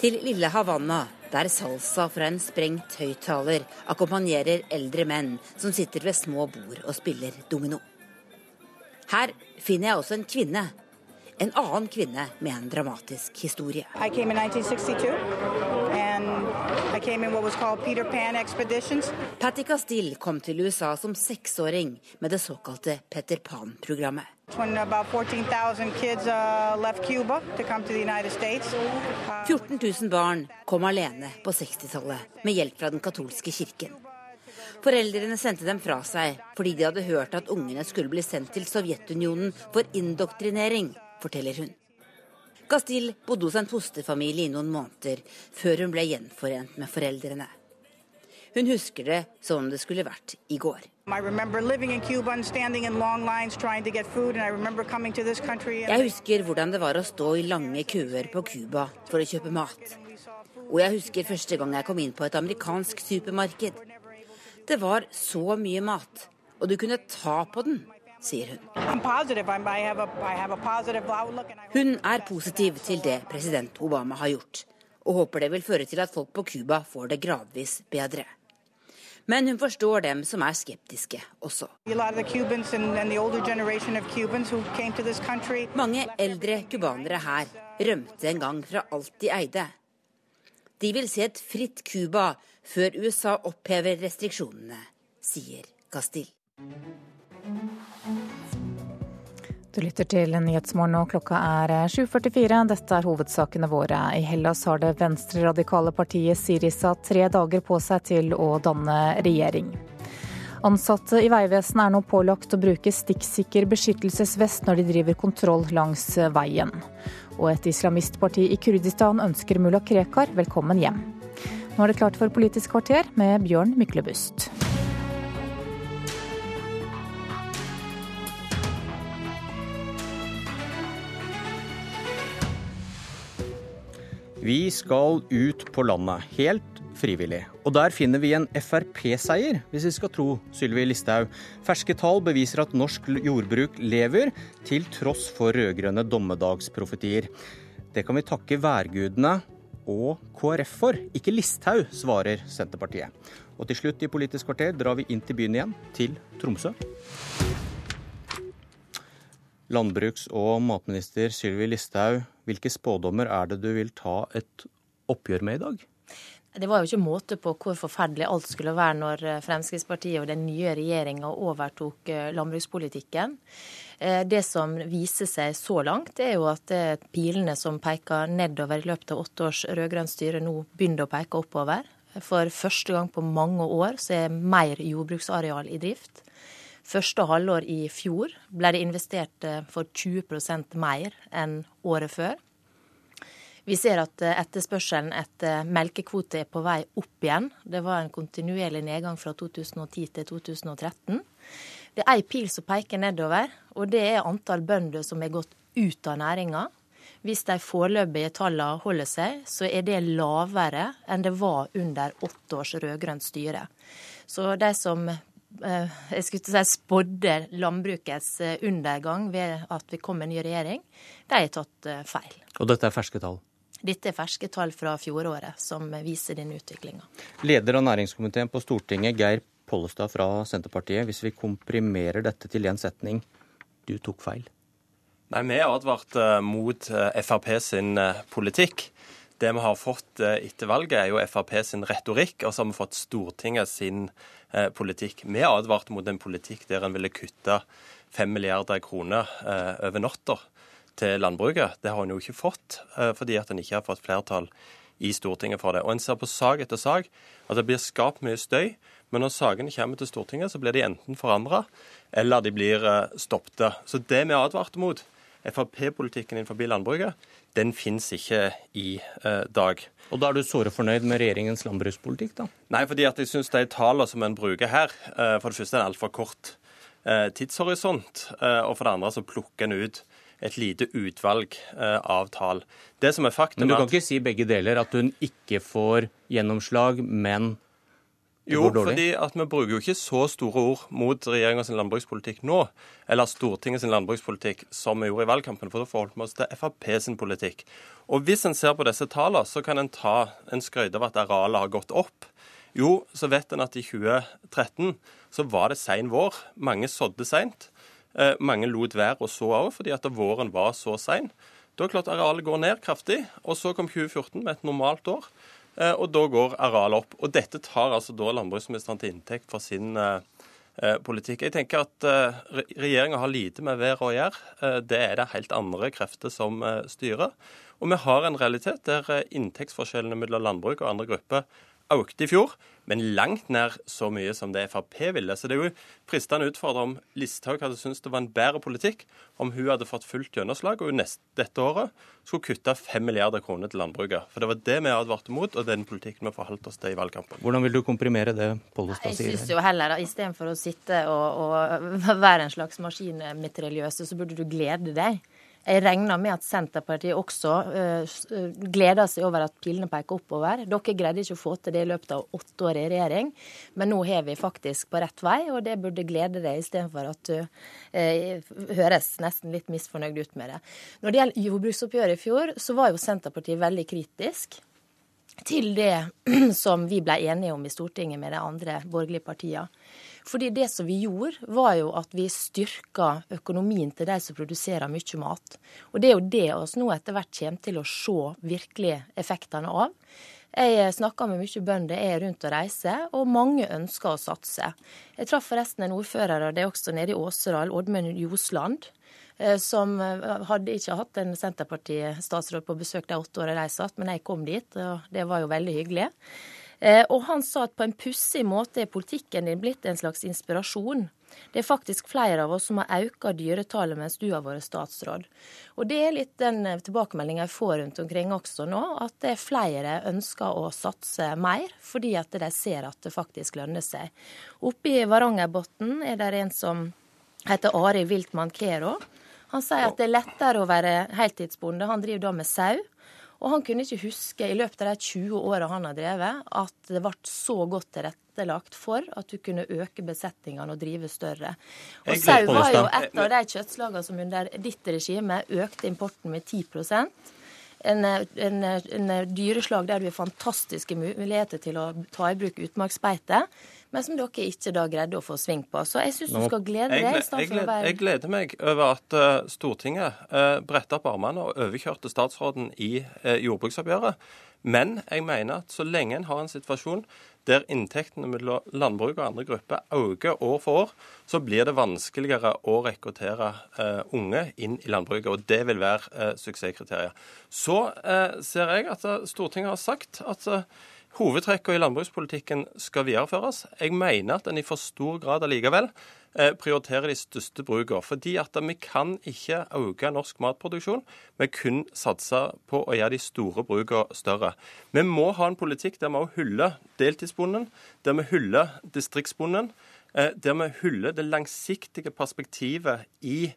Til lille Havanna, der salsa fra en sprengt høyttaler akkompagnerer eldre menn som sitter ved små bord og spiller domino. Her finner jeg også en kvinne en annen kvinne med en dramatisk historie. Patti Castille kom til USA som seksåring med det såkalte Peter Pan-programmet. 14 000 uh, barn kom alene på 60-tallet med hjelp fra den katolske kirken. Foreldrene sendte dem fra seg fordi de hadde hørt at ungene skulle bli sendt til Sovjetunionen for indoktrinering forteller hun. Castille bodde hos en fosterfamilie i noen måneder før hun ble gjenforent med foreldrene. Hun husker det som om det skulle vært i går. Jeg husker hvordan det var å stå i lange køer på Cuba for å kjøpe mat. Og jeg husker første gang jeg kom inn på et amerikansk supermarked. Det var så mye mat, og du kunne ta på den sier hun. Hun er positiv til det president Obama har gjort, og håper det vil føre til at folk på Cuba får det gradvis bedre. Men hun forstår dem som er skeptiske også. Mange eldre cubanere her rømte en gang fra alt de eide. De vil se et fritt Cuba før USA opphever restriksjonene, sier Castille. Du lytter til Nyhetsmorgen og klokka er 7.44. Dette er hovedsakene våre. I Hellas har det venstreradikale partiet Sirisa tre dager på seg til å danne regjering. Ansatte i Vegvesenet er nå pålagt å bruke stikksikker beskyttelsesvest når de driver kontroll langs veien. Og et islamistparti i Kurdistan ønsker mulla Krekar velkommen hjem. Nå er det klart for Politisk kvarter med Bjørn Myklebust. Vi skal ut på landet, helt frivillig. Og der finner vi en Frp-seier, hvis vi skal tro Sylvi Listhaug. Ferske tall beviser at norsk jordbruk lever, til tross for rød-grønne dommedagsprofetier. Det kan vi takke værgudene og KrF for, ikke Listhaug, svarer Senterpartiet. Og til slutt i Politisk kvarter drar vi inn til byen igjen, til Tromsø. Landbruks- og matminister Sylvi Listhaug, hvilke spådommer er det du vil ta et oppgjør med i dag? Det var jo ikke måte på hvor forferdelig alt skulle være når eh, Fremskrittspartiet og den nye regjeringa overtok eh, landbrukspolitikken. Eh, det som viser seg så langt, er jo at pilene som peker nedover i løpet av åtte års rød-grønt styre, nå begynner å peke oppover. For første gang på mange år så er mer jordbruksareal i drift. Første halvår i fjor ble det investert eh, for 20% mer enn året før. Vi ser at eh, etterspørselen etter melkekvote er på vei opp igjen. Det var en kontinuerlig nedgang fra 2010 til 2013. Det er ei pil som peker nedover, og det er antall bønder som er gått ut av næringa. Hvis de foreløpige tallene holder seg, så er det lavere enn det var under åtte års rød-grønt styre. Så de som Eh, jeg skulle si spådde landbrukets eh, undergang ved at vi kom med en ny regjering, de har tatt eh, feil. Og dette er ferske tall? Dette er ferske tall fra fjoråret som viser denne utviklinga. Leder av næringskomiteen på Stortinget, Geir Pollestad fra Senterpartiet. Hvis vi komprimerer dette til én setning, du tok feil? Nei, Vi advarte mot Frp sin politikk. Det vi har fått etter valget, er jo Frp sin retorikk, og så har vi fått Stortinget sin Eh, politikk. Vi advarte mot en politikk der en ville kutte 5 milliarder kroner eh, over natta til landbruket. Det har en jo ikke fått, eh, fordi at en ikke har fått flertall i Stortinget for det. Og En ser på sak etter sak at det blir skapt mye støy, men når sakene kommer til Stortinget, så blir de enten forandra eller de blir stoppet. Så det vi advarte mot, Frp-politikken innenfor landbruket, den finnes ikke i eh, dag. Og da er du såre fornøyd med regjeringens landbrukspolitikk, da? Nei, fordi at jeg syns de tallene som en bruker her, eh, for det første er en altfor kort eh, tidshorisont. Eh, og for det andre så plukker en ut et lite utvalg eh, av tall. Det som er faktum Men du kan ikke si begge deler, at hun ikke får gjennomslag, men jo, fordi at vi bruker jo ikke så store ord mot regjeringas landbrukspolitikk nå, eller Stortingets landbrukspolitikk, som vi gjorde i valgkampen, for da forholdt vi oss til Frp sin politikk. Og Hvis en ser på disse tallene, så kan en ta en skryte av at arealet har gått opp. Jo, så vet en at i 2013 så var det sein vår. Mange sådde seint. Eh, mange lot være å så òg, fordi at våren var så sein. Da er klart arealet går ned kraftig. Og så kom 2014 med et normalt år. Eh, og da går arealet opp. Og dette tar altså da landbruksministeren til inntekt for sin eh, eh, politikk. Jeg tenker at regjeringa har lite med været å gjøre. Det er det helt andre krefter som styrer. Og vi har en realitet der inntektsforskjellene mellom landbruk og andre grupper økte i fjor men langt nær så mye som det Frp ville. Så det er jo fristende å utfordre om Listhaug hadde syntes det var en bedre politikk om hun hadde fått fullt gjennomslag og neste, dette året skulle kutte 5 milliarder kroner til landbruket. For det var det vi advarte mot, og den politikken vi forholdt oss til i valgkampen. Hvordan vil du komprimere det Pollestad sier? Jeg syns jo heller, istedenfor å sitte og, og [LAUGHS] være en slags maskinmitraljøse, så burde du glede deg jeg regner med at Senterpartiet også uh, gleder seg over at pilene peker oppover. Dere greide ikke å få til det i løpet av åtte år i regjering, men nå har vi faktisk på rett vei, og det burde glede deg istedenfor at du uh, høres nesten litt misfornøyd ut med det. Når det gjelder jordbruksoppgjøret i fjor, så var jo Senterpartiet veldig kritisk. til det [CLEARS THROAT] som vi ble enige om i Stortinget med de andre borgerlige partiene. Fordi det som vi gjorde, var jo at vi styrka økonomien til de som produserer mye mat. Og det er jo det oss nå etter hvert kommer til å se virkelig effektene av. Jeg snakker med mye bønder, jeg er rundt og reiser, og mange ønsker å satse. Jeg traff forresten en ordfører, og det er også nede i Åseral, Oddmund Ljosland, eh, som eh, hadde ikke hatt en Senterparti-statsråd på besøk de åtte årene de satt, men jeg kom dit, og det var jo veldig hyggelig. Eh, og han sa at på en pussig måte er politikken din blitt en slags inspirasjon. Det er faktisk flere av oss som har økt dyretallet mens du har vært statsråd. Og det er litt den eh, tilbakemeldinga jeg får rundt omkring også nå, at det er flere ønsker å satse mer, fordi at de ser at det faktisk lønner seg. Oppe i Varangerbotn er det en som heter Ari Wiltmann Kero. Han sier at det er lettere å være heltidsbonde. Han driver da med sau. Og han kunne ikke huske i løpet av de 20 åra han har drevet, at det ble så godt tilrettelagt for at du kunne øke besetningene og drive større. Og sau var jo et av de kjøttslagene som under ditt regime økte importen med 10 en, en, en dyreslag der du har fantastiske muligheter til å ta i bruk utmarksbeite men som dere ikke da greide å få sving på. Så jeg syns du skal glede deg. Jeg, jeg, jeg, gleder meg over at uh, Stortinget uh, eh, bretta opp armene og overkjørte statsråden i uh, jordbruksoppgjøret. Men jeg mener at så lenge en har en situasjon der inntektene mellom landbruk og andre grupper øker år for år, så blir det vanskeligere å rekruttere uh, unge inn i landbruket. Og det vil være uh, suksesskriteriet. Så uh, ser jeg at Stortinget har sagt at Hovedtrekkene i landbrukspolitikken skal videreføres. Jeg mener at en i for stor grad allikevel eh, prioriterer de største brukene. Fordi at vi kan ikke øke norsk matproduksjon vi kun satser på å gjøre de store brukene større. Vi må ha en politikk der vi også hyller deltidsbonden, der vi hyller distriktsbonden, eh, der vi hyller det langsiktige perspektivet i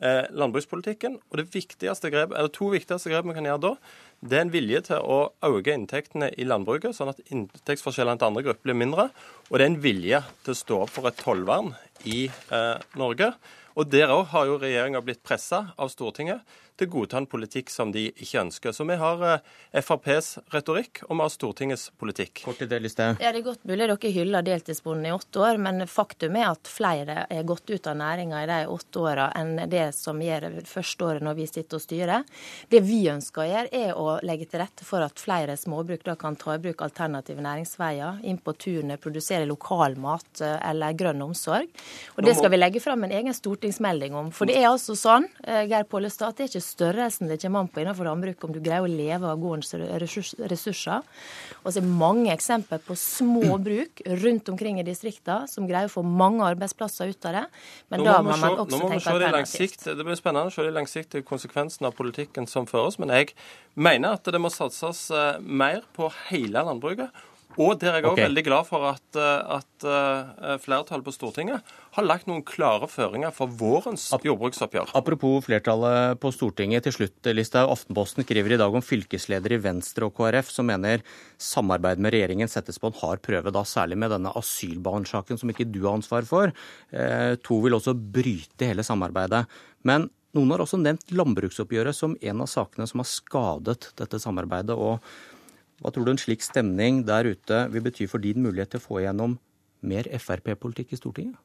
landbrukspolitikken. Og det viktigste grep, eller To viktigste grep vi kan gjøre da, det er en vilje til å øke inntektene i landbruket, sånn at inntektsforskjellene til andre grupper blir mindre. Og det er en vilje til å stå opp for et tollvern i eh, Norge. Og Der òg har jo regjeringa blitt pressa av Stortinget til å godta en politikk som de ikke ønsker. Så vi har eh, FrPs retorikk, og vi har Stortingets politikk. Kort til det, Listhaug. Ja, det er godt mulig dere hyller deltidsbonden i åtte år, men faktum er at flere er gått ut av næringa i de åtte åra enn det som gjør det første året når vi sitter og styrer. Det vi ønsker å gjøre, er å legge til rette for at flere småbruk da kan ta i bruk alternative næringsveier, inn på tunet, produsere lokal mat eller grønn omsorg. Og Det skal vi legge fram en egen stortingsmelding om. For det er altså sånn, eh, Geir Pollestad, at det er ikke størrelsen det kommer an på innenfor landbruket, om du greier å leve av gårdens ressurser. Og så er mange eksempler på små [CLEARS THROAT] bruk rundt omkring i distriktene som greier å få mange arbeidsplasser ut av det. Men da må man også tenke alternativt. Det blir spennende å se de langsiktige konsekvensene av politikken som føres. Men jeg mener at det må satses eh, mer på hele landbruket. Og der er jeg òg okay. veldig glad for at, eh, at uh, flertallet på Stortinget har lagt noen klare føringer for vårens jordbruksoppgjør. Apropos flertallet på Stortinget til slutt, Listhaug. Aftenposten skriver i dag om fylkesledere i Venstre og KrF som mener samarbeid med regjeringen settes på en hard prøve, da særlig med denne asylbarnsaken som ikke du har ansvar for. Eh, to vil også bryte hele samarbeidet. Men noen har også nevnt landbruksoppgjøret som en av sakene som har skadet dette samarbeidet. og hva tror du en slik stemning der ute vil bety for din mulighet til å få igjennom mer Frp-politikk i Stortinget?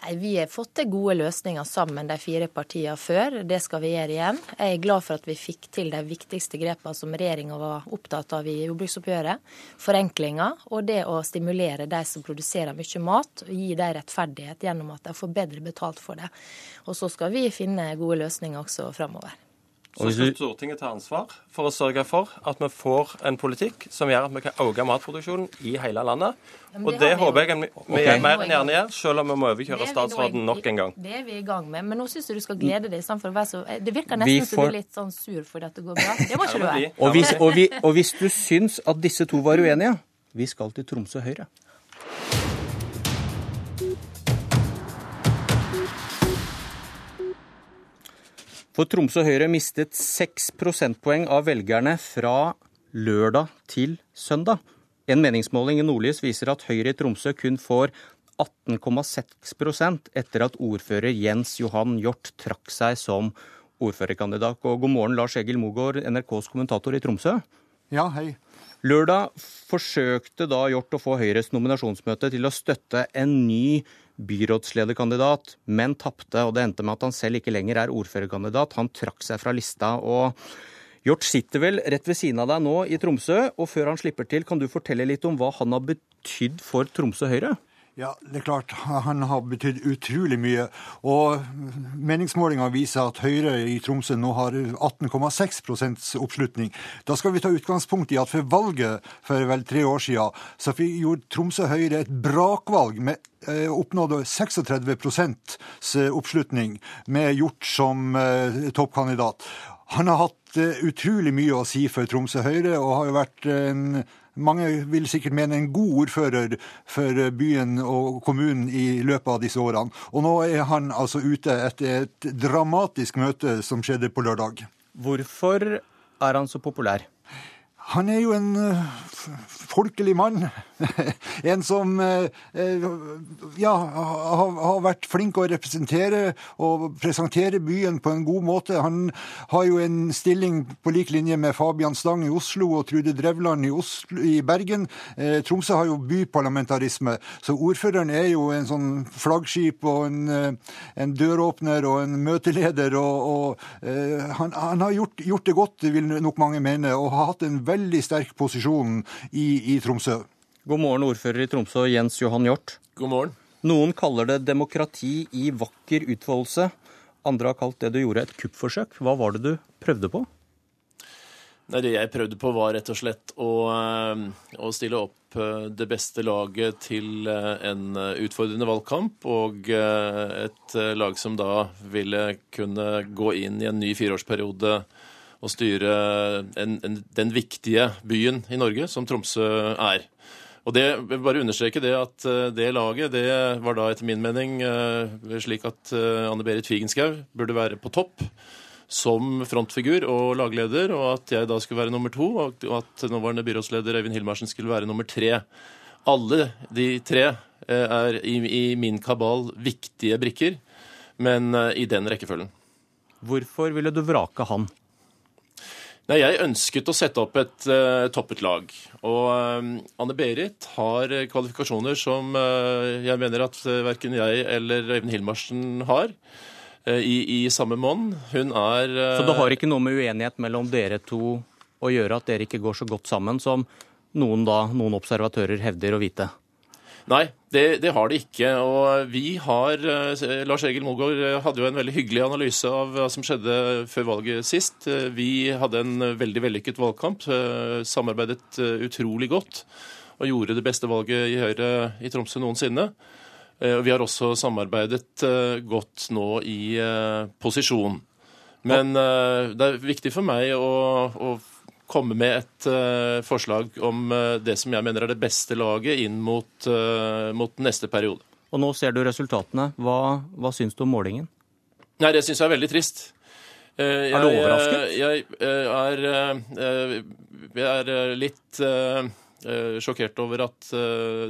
Nei, Vi har fått til gode løsninger sammen, de fire partiene før. Det skal vi gjøre igjen. Jeg er glad for at vi fikk til de viktigste grepene som regjeringa var opptatt av i jordbruksoppgjøret. Forenklinger og det å stimulere de som produserer mye mat, og gi dem rettferdighet gjennom at de får bedre betalt for det. Og så skal vi finne gode løsninger også framover. Så skal Stortinget ta ansvar for å sørge for at vi får en politikk som gjør at vi kan øke matproduksjonen i hele landet. Og det, det håper jeg vi okay. gjør mer enn gjerne gjør, selv om vi må overkjøre statsråden nok en gang. Det er vi i gang med. Men nå syns jeg du skal glede deg istedenfor å være så Det virker nesten som du er litt sånn sur fordi at det går bra. Det må ikke du være. Og hvis, og, vi, og hvis du syns at disse to var uenige, vi skal til Tromsø Høyre. For Tromsø Høyre mistet seks prosentpoeng av velgerne fra lørdag til søndag. En meningsmåling i Nordlys viser at Høyre i Tromsø kun får 18,6% etter at ordfører Jens Johan Hjort trakk seg som ordførerkandidat. Og god morgen, Lars Egil Mogård, NRKs kommentator i Tromsø. Ja, hei. Lørdag forsøkte da Hjort å få Høyres nominasjonsmøte til å støtte en ny byrådslederkandidat, men tapte. Og det endte med at han selv ikke lenger er ordførerkandidat. Han trakk seg fra lista. og Hjort sitter vel rett ved siden av deg nå i Tromsø, og før han slipper til, kan du fortelle litt om hva han har betydd for Tromsø Høyre? Ja, det er klart. Han har betydd utrolig mye. Og meningsmålinga viser at Høyre i Tromsø nå har 18,6 oppslutning. Da skal vi ta utgangspunkt i at for valget for vel tre år siden, så gjorde Tromsø Høyre et brakvalg med eh, oppnådde 36 oppslutning med Hjort som eh, toppkandidat. Han har hatt utrolig mye å si for Tromsø Høyre, og har jo vært en mange vil sikkert mene en god ordfører for byen og kommunen i løpet av disse årene. Og nå er han altså ute etter et dramatisk møte som skjedde på lørdag. Hvorfor er han så populær? Han er jo en uh, folkelig mann. [LAUGHS] en som uh, ja, har, vært flink å representere og presentere byen på en god måte. Han har jo en stilling på lik linje med Fabian Stang i Oslo og Trude Drevland i, Oslo, i Bergen. Tromsø har jo byparlamentarisme, så ordføreren er jo en sånn flaggskip og en, en døråpner og en møteleder. Og, og han, han, har gjort, gjort, det godt, vil nok mange mene, og har hatt en veldig veldig sterk posisjon i, i Tromsø. God morgen, ordfører i Tromsø, Jens Johan Hjort. God morgen. Noen kaller det demokrati i vakker utfoldelse. Andre har kalt det du gjorde, et kuppforsøk. Hva var det du prøvde på? Nei, Det jeg prøvde på, var rett og slett å, eh, å, stille opp eh, det beste laget til eh, en utfordrende valgkamp. Og et lag som da ville kunne gå inn i en ny fireårsperiode å styre en, en, den viktige byen i Norge som Tromsø er. Og det, jeg vil bare understreke det at eh, det laget det var da etter min mening eh, slik at eh, Anne Berit Figenschou burde være på topp som frontfigur og lagleder, og at jeg da skulle være nummer to, og at nåværende byrådsleder Øyvind Hilmarsen skulle være nummer tre. Alle de tre er i, i min kabal viktige brikker, men i den rekkefølgen. Hvorfor ville du vrake han? Nei, Jeg ønsket å sette opp et uh, toppet lag. Og uh, Anne-Berit har kvalifikasjoner som uh, jeg mener at verken jeg eller Øyvind Hilmarsen har. I, I, samme monn. Hun er Så det har ikke noe med uenighet mellom dere to å gjøre at dere ikke går så godt sammen som noen, da, noen observatører hevder å vite? Nei, det, det, har det ikke. Og vi har eh, Lars Egil Mogård eh, hadde jo en veldig hyggelig analyse av hva som skjedde før valget sist. Eh, vi hadde en veldig vellykket valgkamp. Samarbeidet utrolig godt. Og gjorde det beste valget i Høyre i Tromsø noensinne. Vi har også samarbeidet godt nå i posisjon. Men det er viktig for meg å, å komme med et uh, forslag om uh, det som jeg mener er det beste laget inn mot, uh, mot neste periode. Og nå ser du resultatene. Hva, hva syns du om målingen? Nei, Det syns jeg er veldig trist. Jeg, er du overrasket? Jeg, er, jeg er litt sjokkert over at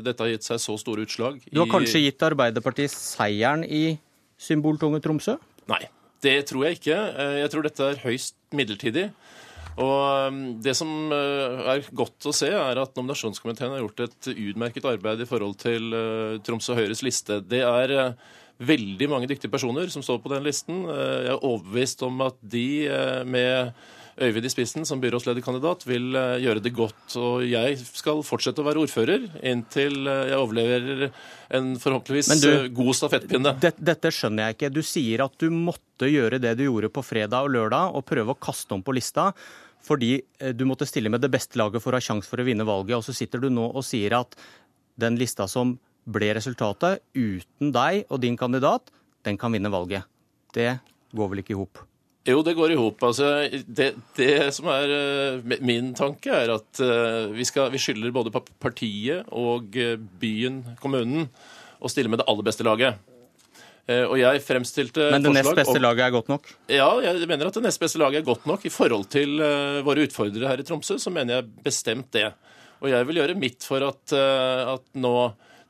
dette har gitt seg så store utslag. Du har kanskje gitt Arbeiderpartiet seieren i symboltunge Tromsø? Nei, det tror jeg ikke. Jeg tror dette er høyst midlertidig. Og um, Det som uh, er godt å se, er at nominasjonskomiteen har gjort et utmerket arbeid i forhold til uh, Tromsø Høyres liste. Det er uh, veldig mange dyktige personer som står på den listen. Jeg er overbevist om at de med Øyvind i spissen som byrådslederkandidat vil gjøre det godt. Og jeg skal fortsette å være ordfører inntil jeg overleverer en forhåpentligvis du, god stafettpinne. Dette, dette skjønner jeg ikke. Du sier at du måtte gjøre det du gjorde på fredag og lørdag, og prøve å kaste om på lista fordi eh, du måtte stille med det beste laget for å ha sjanse for å vinne valget. Og så sitter du nå og sier at den lista som ble resultatet, uten deg og din kandidat, den kan vinne valget. Det går vel ikke i hop? Jo, det går i hop. Altså, det, det, som er uh, min tanke, er at uh, vi, vi skylder både partiet og byen, kommunen, å stille med det aller beste laget. Eh, og jeg fremstilte Men det nest beste laget er godt nok? Ja, jeg mener at det nest beste laget er godt nok. I forhold til eh, våre utfordrere her i Tromsø, så mener jeg bestemt det. Og jeg vil gjøre mitt for at, eh, at nå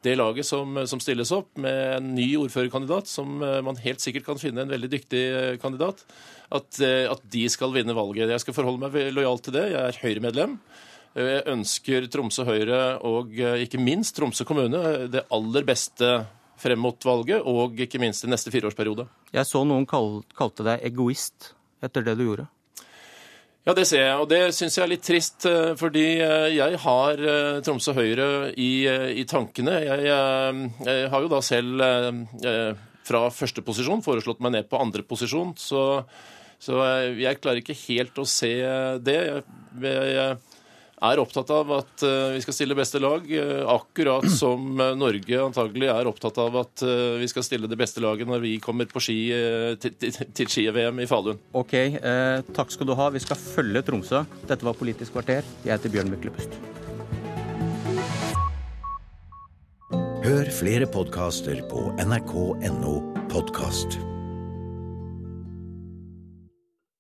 det laget som, som, stilles opp, med en ny ordførerkandidat, som man helt sikkert kan finne en veldig dyktig kandidat, at, at de skal vinne valget. Jeg skal forholde meg lojalt til det. Jeg er Høyre-medlem. Jeg ønsker Tromsø Høyre og ikke minst Tromsø kommune det aller beste frem mot valget, og ikke minst i neste fireårsperiode. Jeg så noen kalte deg egoist etter det du gjorde. Ja, det ser jeg, og det syns jeg er litt trist. Eh, fordi eh, jeg har eh, Tromsø Høyre i, i tankene. Jeg, jeg, jeg, har jo da selv fra første posisjon foreslått meg ned på andre posisjon, så, så jeg klarer ikke helt å se det. Jeg, er opptatt av at vi skal stille beste lag, akkurat som Norge antagelig er opptatt av at vi skal stille det beste laget når vi kommer på ski til, til, til ski-VM i Falun. Ok, eh, takk skal du ha. Vi skal følge Tromsø. Dette var Politisk kvarter. Jeg heter Bjørn Myklebust. Hør flere podkaster på nrk.no podkast.